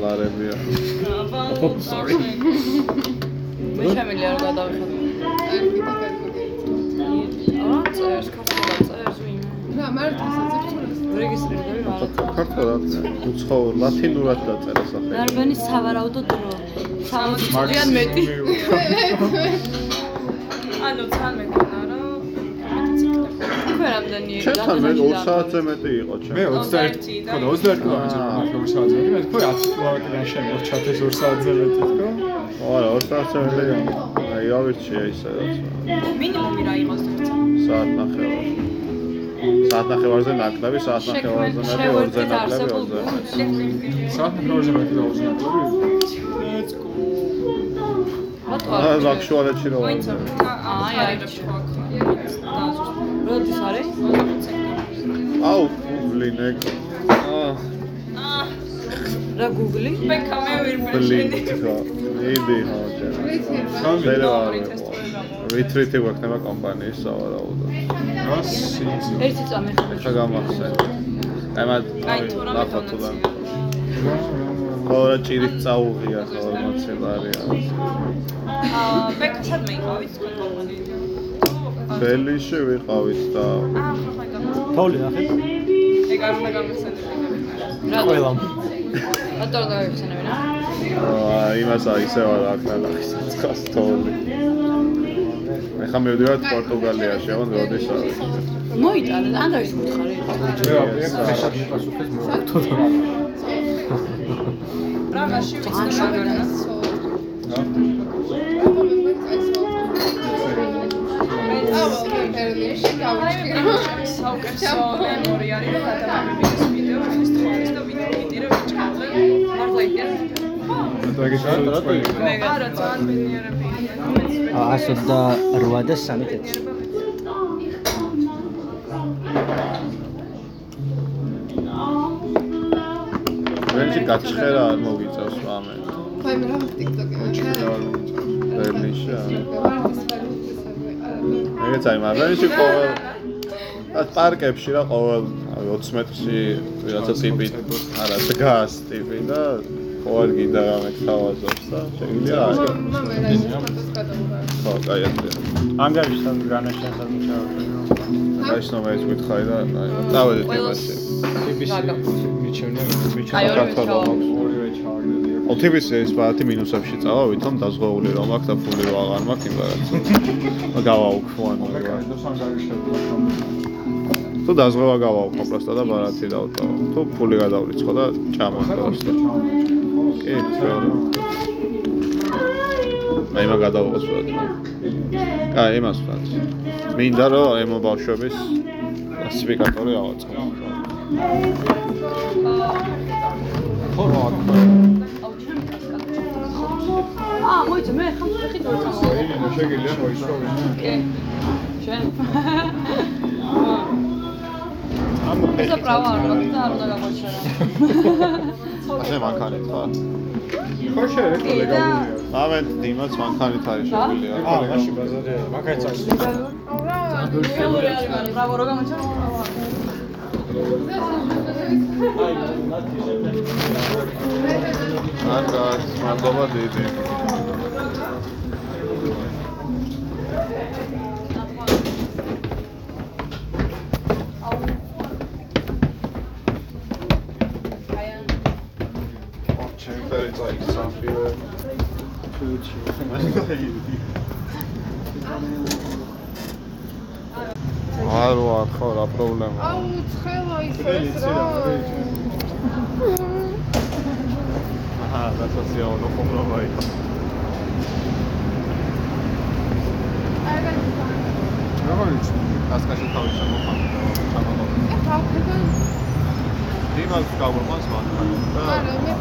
ლარებია sorry მე შემიძლია რომ გადავიხადო. რა წერს ქართულად წერს ვინ? რა მარტოსაც წერს რეგისტრირებული მარათონი. ქართულად უცხო ლათინურად დაწერა სახელი დარბენი სავარაუდო დრო. 60 წლიან მეტი. ანუ თან მეკონა რომ ჩემი რამდენი ჩემთან მე 2 საათზე მეტი იყო ჩემ. მე 21 ხო და 21 კილომეტრი ნახე 2 საათზე მე თქო 10 კილომეტრიდან შემო ჩათეს 2 საათზე მეტი თქო? არა 2 საათზე მეტი აი ავირჩია ისე რაც მინიმუმი რა იყოს თქო საათ ნახევარი. საათ ნახევარზე ნაკლები საათ ნახევარზე მეტი 2-ზე ნაკლები 2-ზე საათ ნახევარზე მეტი და 2 ნაკლები? აა ზაქშუალეთში რო აი აი როდის არის აუ ბლინეკ აა რა გუგლი? მე ვერ ბლინკ იდი ხო ჩემ შეიძლება ვითრიტი გვექნება კომპანიის სავარაუდოდ. ერთი წამი ხა გამახსენე. ემად აი რამე ნახო თუ და. ხო ჭირით წაუღია ხო მოცემარია აა ბექა სადმე იყავით თქვენ ბელიში ვიყავით და აა ხო ხო გამ თოვლი ნახე. ეგ არ უნდა გამიხსენებინა რა ყველამ რატო არ გავიხსენებინა აა იმას აისევ არ აქ ნახის ცქას თოვლი მე ხა მივდივარ პორტუგალიაში აღონ როდის არის? მოიტანე ან დავის მითხარი რა ვიცი რა საუკეთესო მემორი არის რომ ადამიანების ვიდეო ის თვალის და ვიდეო ვიჭრალე მართლა იდეა და ეგეც არის მე არა ძალიან ბედნიერები 128 და 3 წუთი. ვენჩი გაჩხერა არ მოგიწევს ამენ ხაი მე რა TikTok-ი ბერლიში ეგეც აი მაგრამ ყოველ პარკებში რა ყოველ 20 მეტრში ვიღაცა ტიპი არა დგას ტიპი და ყოველ გინდა რამე თავაზობს და შეგვიძლია აი მამე რა ის ფოტოს გადავიღე ხო კაი ასე ანგარიშთან განაშენსაც მუშაობ. აი შნომეც გითხარი და აი წავედით იმაში BBC მიჩვენე მიჩვენე საქართველოს ჩავა ორივე ოტიბის ეს ბათი მინუსებში წავავით რომ დაზღვეული რომ აქვს და ფული რო აღარ მაქვს იმ რაღაცა გავაუქმოვანო და სანგარიშები მაქამდე თუ დაზღვევა გავაუქმო პროსტა და ბარათი დავტოვო თუ ფული გადავლიცხო და ჭამონდოს და კი ძველი აი მაგ გადავიღოს ვთქვათ კაი იმას ვთქვათ მინდა რომ ემო ბავშვების კლასიფიკატორი ავაწყო. ხო რა აა მოიცა მე ხი თორე იქნება შეგიძლია მოისწრო კი შენ ამ ესა პრავა არ მაქვს და არ უნდა გამოჩერა ასე მანქანით ხარ ხო შეიძლება ლეგალურია ამენ დიმაც მანქანით არის შეგვიძლია აა მაშინ ბაზარია მაგაც არის ველური არის მაგრამ პრავა რო გამოჩერა Kanka mandova dedi. It's like some food. არ ვარ ხო რა პრობლემა აუ ცხელა ის რა აჰა დასაცია ნო პრობლემა იქ როგორ იცი კასკაში თავის შემოყვანა ჩამოყო ე თავიდან დიმას გავურმას მანქანა და არა მე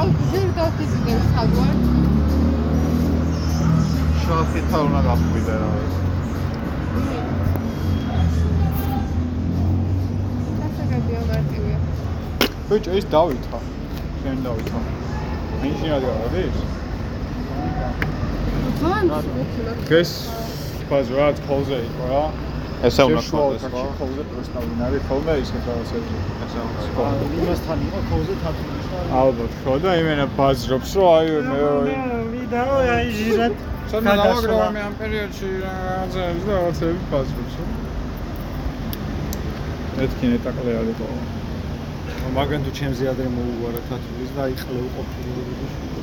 აუ ჯერ დავხიზდე საგვარ შოხითა უნდა გახვიდე რა. მარტივია ბიჭო ის დავითა შენ დავითა ინჟინერი არ არის დღეს ბაზრად ხოლზე იყო რა ესე უნდა გქონდეს ხო კაცი ხოლზე პროსტავი ნარი ხოლმე ის რაღაცები ესე უნდა იმასთან იყო ხოლზე თათულის და ალბათ ხო და იმენა ბაზრობს რომ აი მე ვიდაო აი ჟირად საერთოდ დავაგროვა მე ამ პერიოდში რაღაცები და რაღაცები ბაზრობს ეთქი ნეტაკლე არ იყო მაგან თუ ჩემზე ადრე მოუვარა თათულის და აიყლეო ყოფილი მოუგვაროთ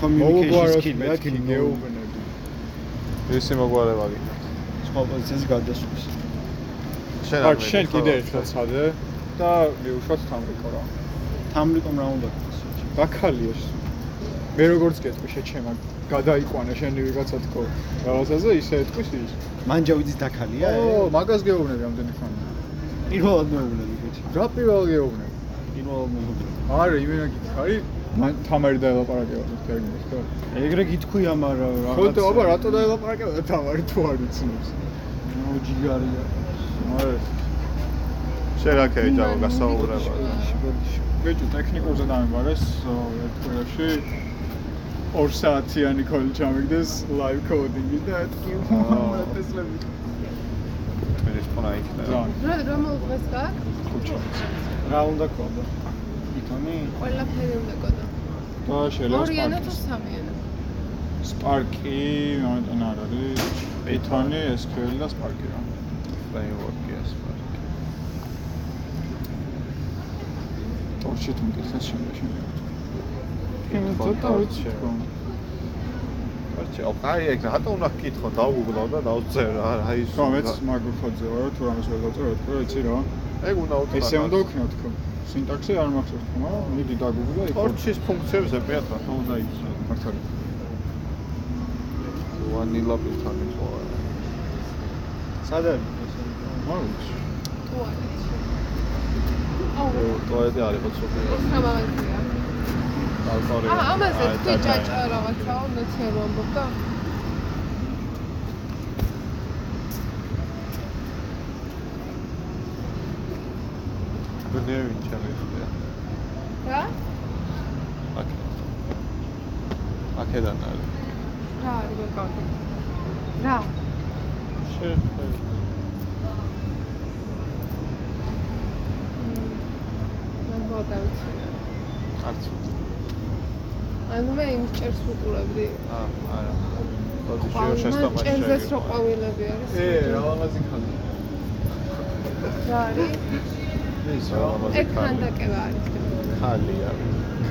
communication skill-ი მეთქი აქ გეუბნები ისი მოგვარება გიქნა. სხვა პოზიციაზე გადასვლის. შენ არ შენ კიდე ერთხელ ცადე და მიუშვათ თამრიკო რა. თამრიკომ რა უნდა გქოს? გაქალიოს. მე როგორც გეტყვი შეჩემა გადაიყვანა შენი ვიღაცა თქო. რაღაცაზე ისე ეთქვის ის. მან ჯავიძის დაქალია? ო, მაგას გეუბნები ამდენი ხანი. პირველად მეუბნები გეთი. რა პირველ გეუბნები? პირველად მეუბნები. არა, იმენა გითხარი, მან თამარი დაელაპარაკება თერმინს, ხო? ეგრე გითქვია, მაგრამ რაღაც ხო და აბა რატო დაელაპარაკება თამარი თუ არ იცნობს? ნო ჯიგარია. არა. შენ რა ქეიჯავ გასაუბრება. ბეჭო ტექნიკურზე დამებარეს ერთ კვირაში 2 საათიანი კოლი ჩამიგდეს live coding-ი და ეთქი მომაწესლები. ეს ფონა იქნება. ძალიან რა რომელ დღეს გაქვს? ხუჩა. რა უნდა ქონდა? ითონი? ყველაფერი უნდა კოდო. და შეიძლება ორიანო თუ Spark-ი. სამიანო? Spark-ი, მომენტან არ არის. Python-ი, SQL და Spark-ი რა. framework-ი ეს. ტორჩი თუ მკითხეს შემდეგ შემდეგ. კითხვა ცოტა ვიცი არჩე, აი ეგ რატო უნდა გკითხო, დავუგლო და დავწერ რა, ის. ხო მეც მაგუხოძე ვარ თუ რამეს ვერ დავწერო თქო იცი რა. ეგ უნდა უთხრა. ესე უნდა ვქნო თქო. სინტაქსი არ მახსოვს თქო, მაგრამ მიდი დაგუგლო იქ. torch-ის ფუნქციებზე პეტრა რა უნდა იცი. მართალი. ვანილა პითანი ხო არა. სად არის? მაუჩ. ტუალეტში. ტოალეტი არის ხო ცოტა. სამავანტია. ალკორი. აა ამაზე თქვი ჭაჭა რაღაცაო, ნაცია რომ ამბობდა. გნევი ჩამეხია. რა? აქ. აქედან არის. რა არის მეკავდი? რა? შე. მან მოდავიცი. არც. ანუ მე იმ ჭერს ვუყურებდი. აა, არა. ოდი შეშესტამაში. ჭერზეც რო ყვავილები არის. ე, რა ლამაზი ხალხი. რა არის? ეს რა ლამაზი ეგ ხანდაკება არის. ხალია.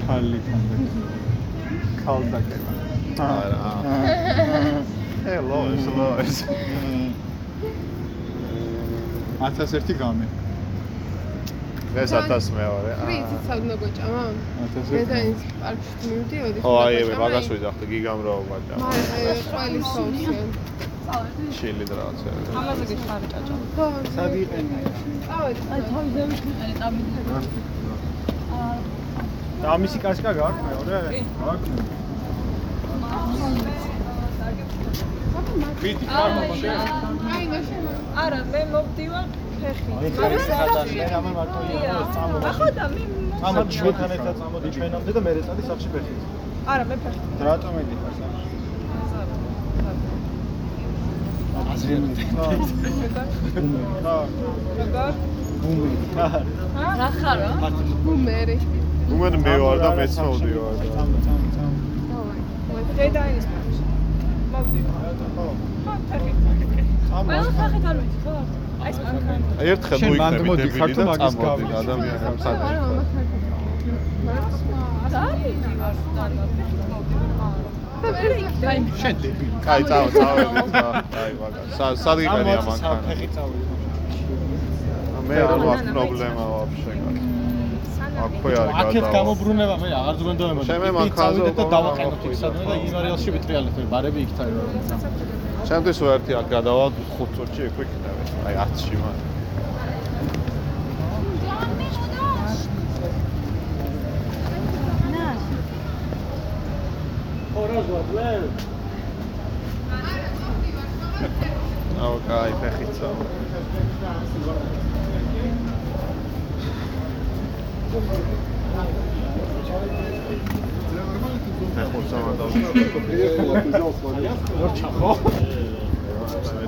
ხალი ხანდა. ხალდაკება. არა. ეს ლო ეს. 1001 გამე. ეს 1000 მეორე. ფრიცით საუნა გოჭამა? მე 1001. და ის პარკში მივდიოდი. ო აი მე მაგას ვიძახდი გიგამ რო ვაჭა. მაგრამ ყველი სოუსი. ჩილი და რაღაცა. ამაზე გითხარი ჭაჭა. ხო, სად იყენი? წავედი. აი თავი ზევი ტაბი. და ამისი კაშკა გაქვს მეორე? აქ. ვიდი ხარმომაგე. აი ნაშენ. არა, მე მოვდივარ ხარ ის ხადას მე რამე მარტო იყო წამო. ახლა და მე წამო ჩვენთან ერთად წამოდი ჩვენამდე და მე რეწადი სახში ფეხით. არა, მე ფეხით. რატომ ედიხარ სახში? აზრი როგორ? ბუმი. რა ხარო? ბუმერი. უმენ მე ვარ და მეც მოვდივარ და. წამო წამო წამო. დედა ის ფეხით. მოვდივარ. ხო. ხო, ფეხით. წამო. ყველა ფეხით არ ვიცი, ხო? აი ეს მანქანა. ერთხელ შენ მოიქნები მანდ მოდიხარ დებილი თუ და მაგის წამოდი გავიქცე. ადამიანს არა, ამსადი. მამა დავიდივარ სტანდარტ ფეხით მოვდივარ. ხარ. შენ დებილი. კაი წავა წავედი და აი მაგა. სა- სად იყენია წამო მანქანა? ფეხით წავედი. მე არ მაქვს პრობლემა ვაფშე. აქვე არის აქეთ გადავა. გამობრუნება მე აღარ ზღვენდოება. ჩემი მანქანაზე და დავაყენოთ იქ სადმე და იმარიალში ვიტრიალეთ ბარები იქ თაი. ჩემთვის ვერთი აქ გადავა 5 წუთში იქ ვიქნები. აი 10-ში მან. აუ, კაი, ფეხით წავა.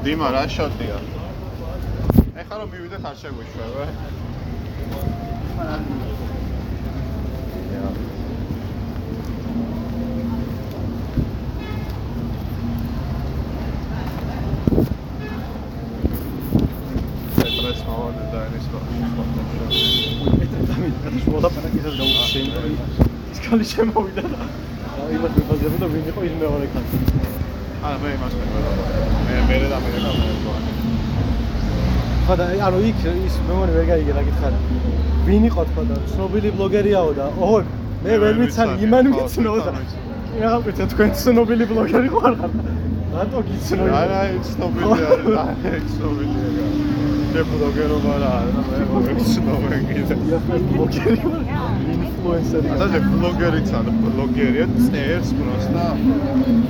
დიმა რა შოტია? ეხლა რომ მივიდეთ არ შეგვიშვება. და გაუჩენ. ის კალი შემოვიდა და იმას მიფაზებოდა ვინ იყო ის მეორე კაცი. აა მე იმას მე მე და მე და მე და ხო და ანუ იქ ის მე მგონი ვერ გაიგე რა გითხარ. ვინ იყო თქო და ცნობილი ბლოგერიაო და ოჰ მე ვერ ვიცანი იმან ვიცნო და რა ვიცი თქვენ ცნობილი ბლოგერი ხარ ხარ. რატო გიცნო? არა, ცნობილია, არა, ცნობილია. მე ბლოგერობა რა, მე ცნობენ კიდე. ბლოგერი ვარ. ინფლუენსერი. ასე ბლოგერიც არ ბლოგერია, წერს პროსტა.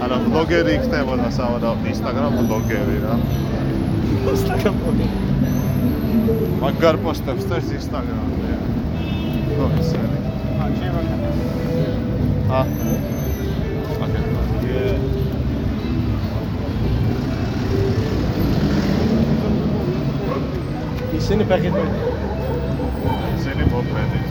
არა, ბლოგერი იქნებოდა სავარაუდოდ Instagram ბლოგერი რა. Instagram ბლოგერი. მაგარ პოსტებს წერს Instagram-ზე. ხო, ისე. ა აკეთე. ისინი პაკეტი. ისინი მოფრენიც.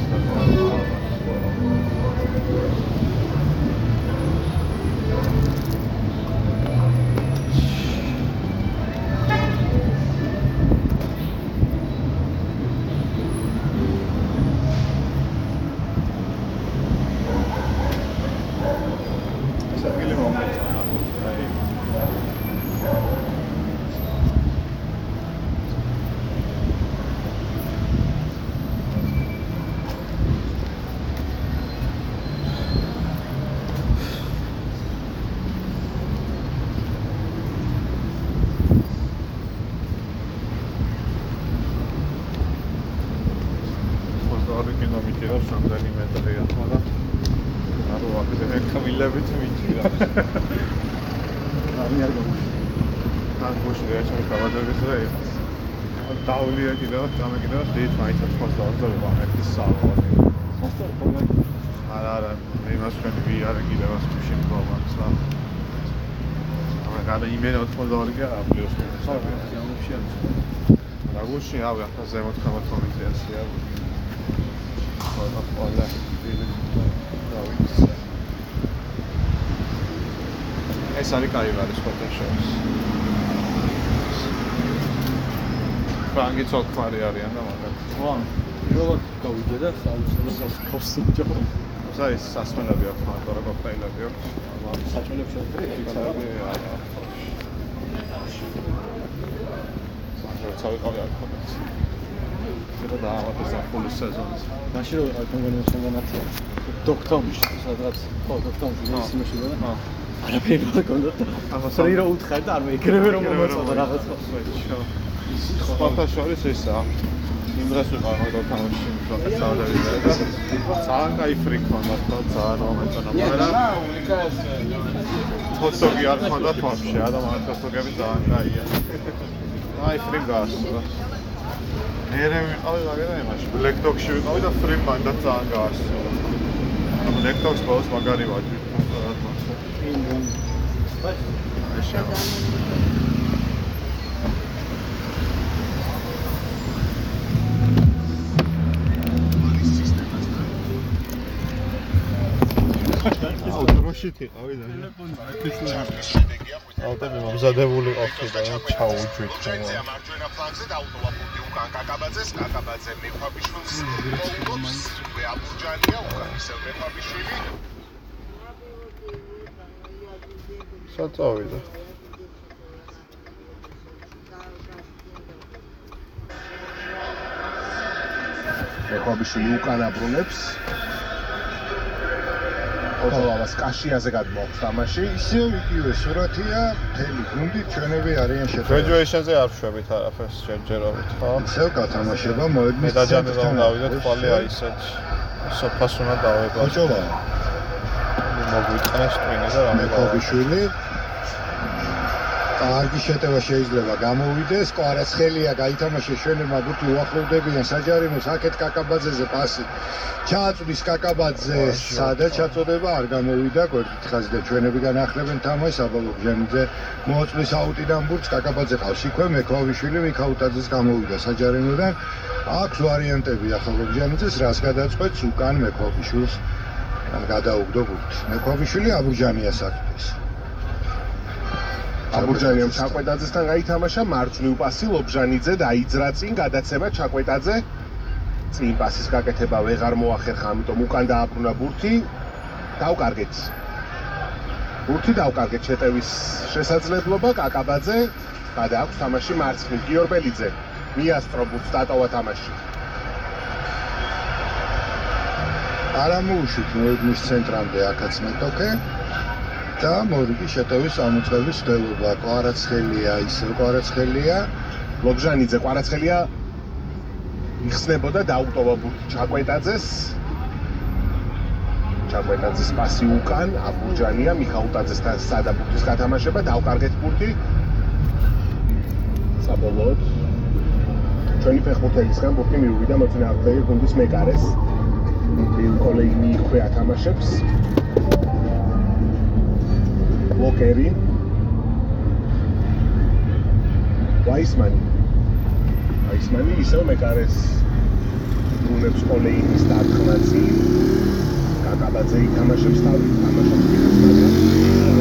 სადგილი მომეწონა. აი ხოზარი კინო მიჭირავს რამდენი მეტრია ხო და არო აქ ეკმილებით მიჭირა ამი არ გოგო. ან გუშინ რეაჩემი კავადების რა იყო დაულია კიდევ დამეკიდევა დიდ მაინც ხოზარი და ვახეთის სალონი. სასწორ ფორმატი. არა არა მე იმას ვქენი ვიარე კიდევ ას მშინ პრობლემს რა. 80 კი არა პლუს ხო, გამოფში არის. რა გუშინ ავი ახლა ზემოთ გამოთომიზიასია ხო და ყველა რა ვიცი ეს არის კაი ვარის ფოტოშოპს ფრანგი ცოლქმარი არიან და მაგათ. ვა, პირველად გავიდე და საუბრობ კოსტუმი ჯო. ეს არის სასმელები აქვს მაგრამ რა კოქტეილები აქვს. საჭმელებს ფიცარები არა მაგრამ ცალკე არ ხონდეს და დაამატა საფულის სეზონს. მაშინ რო ვიყავ კონგონი შემონაცია. დოქტორში სადღაც ხო დოქტორში ის იმაში და ხო არაფერი არ კონდა. ახლა სრი რო უთხარ და არ მეიქრევე რომ მომეწოდა რაღაც. სხვათა შორის ესაა. იმ დღეს ვიყავი თამაში მწვანე და ძალიან кай ფრი ქონდა და ძალიან მომეწონა. მაგრამ ფოსოგი არ ქონდა თვაფში ადამიანს ფოსოგები ძალიან кайია. აი ფრი გასულა მერე ვიყავი მაგარ იმაში. ბლეკ დოგში ვიყავი და ფრი მანდა ძალიან გასულა ბლეკ დოგს ბოლოს მაგარი ვაჯი რა თქმა უნდა შევ შევა აუ დროშით იყავი და ავტები მომზადებული ყოფილი და ჩაუჯვით ორჯერზე მარჯვენა ფლანგზე დაუტოვა ფუტი უკან კაკაბაძეს კაკაბაძე მეხვაბიშვილს ულობს მე აბურჯანია უკან ისევ მეხვაბიშვილი საწავიდა. მეხვაბიშვილი უკან აბრუნებს ოდოლავას კაშიაზე გადმოაქვს თამაში ისე იგივე სურათია, მთელი გუნდი ჩვენები არიან შეფერილი. graduation-ზე არ შვებით არაფერს შეჯერობით, ხო? ისევ გათამაშება მე მოედნის დაჯანება უნდა დავიდეთ ხვალე აი ესეთ სოფას უნდა დავებო. ხოჭოლა მოგვიწყნეს ტვინი და რამე მექობიშვილი კარგი შეტევა შეიძლება გამოვიდეს, კვარაცხელია გაითამაშა შენებმა გუთი უახლოვდებიან საჯარიმოს აქეთ კაკაბაძეზე პასი. ჩააწვდის კაკაბაძე, სადაც ჩაწოდება არ გამოვიდა გვერდით და ჩვენები განახლებენ თამაშს აბალობჟანიძე მოაწვის აუტიდან ბურთს კაკაბაძე ყავს იქვე მექოვიშვილი მიქაუტაძეს გამოვიდა საჯარიმოდან. აქვს ვარიანტები ახალობჟანიძეს რას გადაწყვეტს უკან მექოვიშვილს გადაუგდო ბურთს. მექოვიშვილი აბურჯანიას აკეთებს. აბურჯანიამ ჩაკვეტაძესთან გაითამაშა მარჯვნივ პასი ლობჟანიძე დაიძრა წინ გადაცემა ჩაკვეტაძე. წინ პასის გაკეთება ვეღარ მოახერხა ამიტომ უკან დააბრუნა ბურთი. დავკარგეთ. ბურთი დავკარგეთ შეტევის შესაძლებლობა კაკაბაძე. გადააქვს თამაში მარცხნივ გიორბელიძე. მიასწრო ბურთს დატოვა თამაში. არა მოუშვით მოედნის ცენტრამდე აქაც მეტოქე და მორიგი შეტევის ამოწყების ცდელობა კვარაცხელია ისევ კვარაცხელია. ლოგჟანიძე კვარაცხელია იხსნებოდა დაუტოვა ბურთი ჩაკვეტაძეს. ჩაკვეტაძის პასი უკან აბურჯანია მიხაუტაძესთან სადა ბურთის გათამაშება დავკარგეთ ბურთი. საბოლოოდ ჩვენი ფეხბურთელისგან ბურთი მიუვიდა მოწინააღმდეგე გუნდის მეკარეს. ბილ კოლეინი იქვე ათამაშებს ბლოკერი ვაისმანი ვაისმანი ისევ მეკარეს გუნებს კოლეინის დარტყმაცი კაკაბაძე ითამაშებს თავი თამაშობს ფინანსურად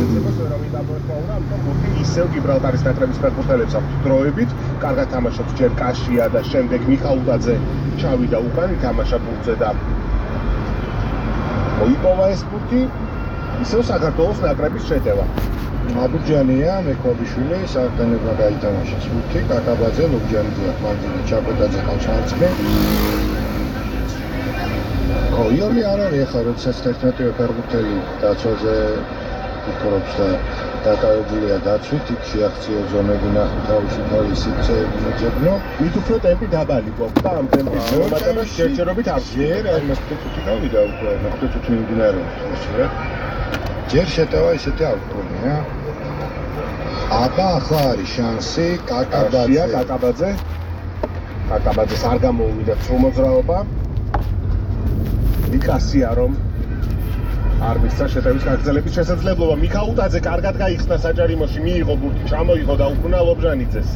ეცებას ვერავინ დაბრუნდა ამიტომ ბურთი ისევ გიბრალტარის ნაკრების ფეხბურთელებს აქვს დროებით. კარგად თამაშობს ჯერ კაშია და შემდეგ მიხაუტაძე ჩავიდა უკან ითამაშა ბურთზე და მოიპოვა ეს ბურთი ისევ საქართველოს ნაკრების შეტევა. აბურჯანია მექობიშვილი საერთოდ გაითამაშა ბურთი კაკაბაძე ლუგჯანიძე მანძილი ჩაკოტაძე ყავს მარცხნივ ო იონი არ არის ახლა როდესაც 11 ფერგუთელი დაცვაზე ფიქრობს და დაკავებულია დაცვით იქ შეაქციო ზონები ნახო თავისუფალი სიცხეები მოძებნო მით უფრო ტემპი დაბალი გვაქვს და ამ ტემპის შემატება შეერჩერობით არ ჯერ არ მასპიტუთი გავიდა უკვე მასპიტუთი მიმდინარეობს რა ჯერ შეტევა ისეთი არ გქონია აბა ახლა არის შანსი კაკაბაძე. კაკაბაძე. კაკაბაძეს არ გამოუვიდა ცრომოძრაობა მიკასია რომ არ მისცა შეტევის გაგრძელების შესაძლებლობა. მიხაუტაძე კარგად გაიხსნა საჯარიმოში. მიიღო ბურთი ჩამოიღო და უკუნა ლობჟანიძეს.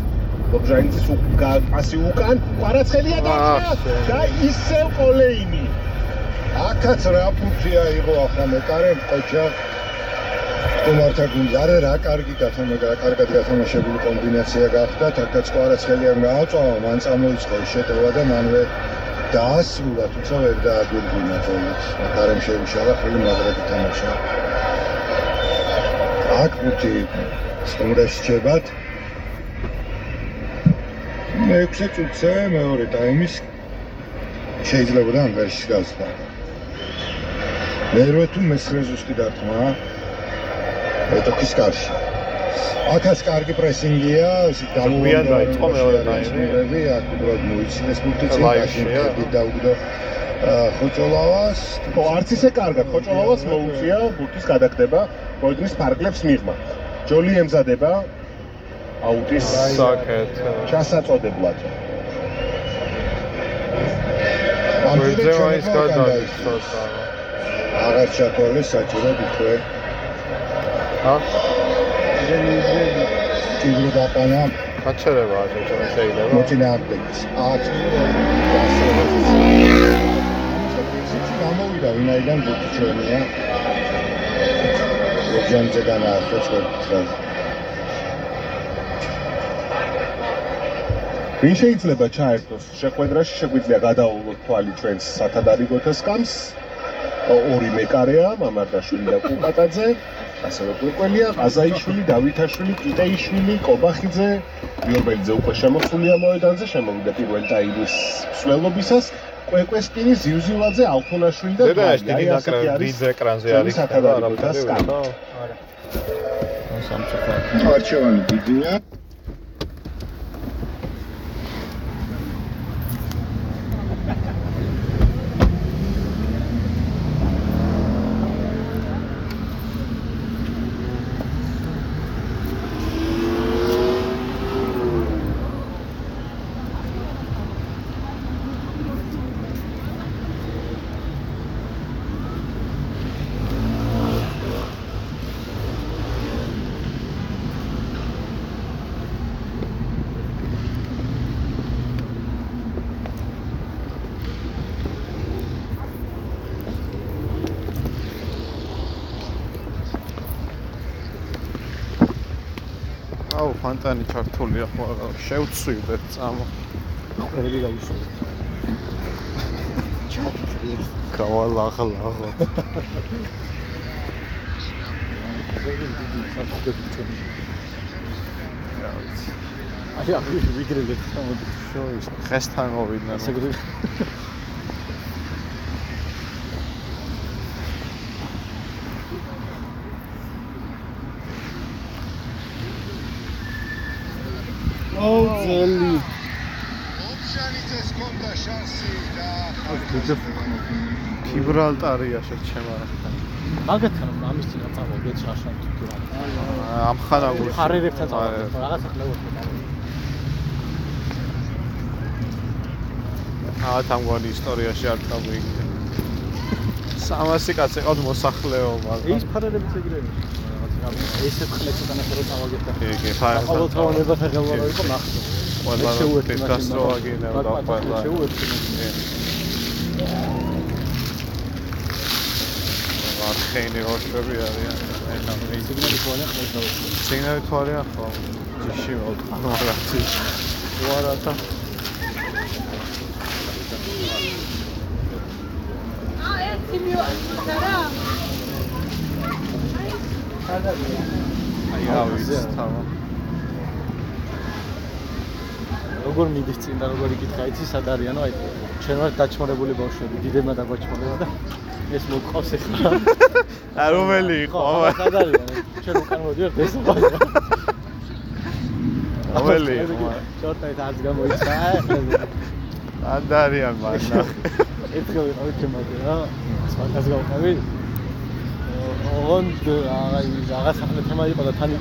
ლობჟანიძის პასი უკან კვარაცხელია დაჭრა და ისევ კოლეინი აქაც რა ბურთია იყო ახლა მეკარემ ყოჩა თუმართა გუნდი არა რა კარგი გათამაშა რა კარგად გათამაშებული კომბინაცია გახდა თაკაც კვარაცხელია გააწვა მან წამოიწყო შეტევა და მანვე დაასრულა, თუმცა ვერ დააგვირგვინა თოლით. მაკარემ შეუშალა ხოლმე მაგრად ითამაშა. აქ მუთი სტუმრეს შეებად. მეექვსე წუთზე მეორე ტაიმის შეიძლება და ამ ვერსში გასვლა. მერვე თუ მესრე ზუსტი დარტყმა. ეტოქის კარში. აქაც კარგი პრესინგია, გამოვიან დაიწყო მეორე ტაიმი. აქ უბრალოდ მოიცინეს მულტიციკაში დაუგდო ხოჭოლავას. ხო, არც ისე კარგად ხოჭოლავას მოუწია ბურთის გადაგდება მოედნის ფარგლებს მიღმა. ჯოლი ემზადება აუტის საკეთ ჩასაწოდებლად. ამიტომ ის გადაიქცა. აღარ ჩაქოლეს საჭიროდ იქვე. ჰა? ტიგრი დაყანა გაჩერება შეიძლება. შეიძლება მოწინააღმდეგეს აქ. გამოვიდა ვინაიდან ბუთი ჩვენია როჯანზე განაახო ჩვენ ვინ შეიძლება ჩაერთოს? შეხვედრაში შეგვიძლია გადაულოთ თვალი ჩვენს სათადარიგოთა სკამს? ორი მეკარეა მამარდაშვილი და კუპატაძე ასევე კვეკველია, ყაზაიშვილი, დავითაშვილი, კიტეიშვილი, კობახიძე, გიორბელიძე უკვე შემოსულია მოედანზე, შემოვიდა პირველ ტაიმის მსვლელობისას. კვეკვეს პირი ზიუზილაძე, ალფონაშვილი და ასეთი არის დიდ ეკრანზე არის არაფერი არა. არა. სამწუხაროდ. არჩევანი დიდია. ფანტანი ჩართულია ხო შევცვიდეთ წამო ყველი სახელი დიდი საფრთხე ჩვენი. აი აი ვიგრელეთ მოდი შოვის. ხესთან მოვიდნენ. საგდო ო ძელი ოფშანის ეს კონდა შანსი და გიბრალტარია შეჩემა. მაგათთან ამის წინა წავაგეთ შაშან თუ რა. ამ ხანაგურში. ხარერებთან წავაგეთ რაღაცა ხლებოდი. აა თამგვარი ისტორიაში არ წავიგდე. 300 კაცი ყავთ მოსახლეობა. ის ფარერებიც ეგრევე. ესე ხლეცო განახერო წავაგეთ და კი, კი, ხარ. ყოველდღიურობა ფეხელვარო იყო Odmah te kastrogine odapadla. خیلی هاش رو بیاری سیگنال کاری هم خواهد سیگنال خب هم خواهد چشی بود مارتی مارتا آه ایتی بیو როგორ მიდის წინ და როგორ იკითხა იცი სად არიანო აი ჩვენ ვარ დაჩმორებული ბავშვები დიდებმა დაგვაჩმორეს და ეს მოყავს ახლა ა რომელი იყო სად არიან? ჩვენ უკან მოდიოთ ეს ხო რომელი იყო შორტად არც გამოიცა. ანდარიან მანდა. ერთხელ ვიყავი თემაზე რა. სხვას გავყავი ოღონდ აი რაღაც ახლა თემა იყო და თან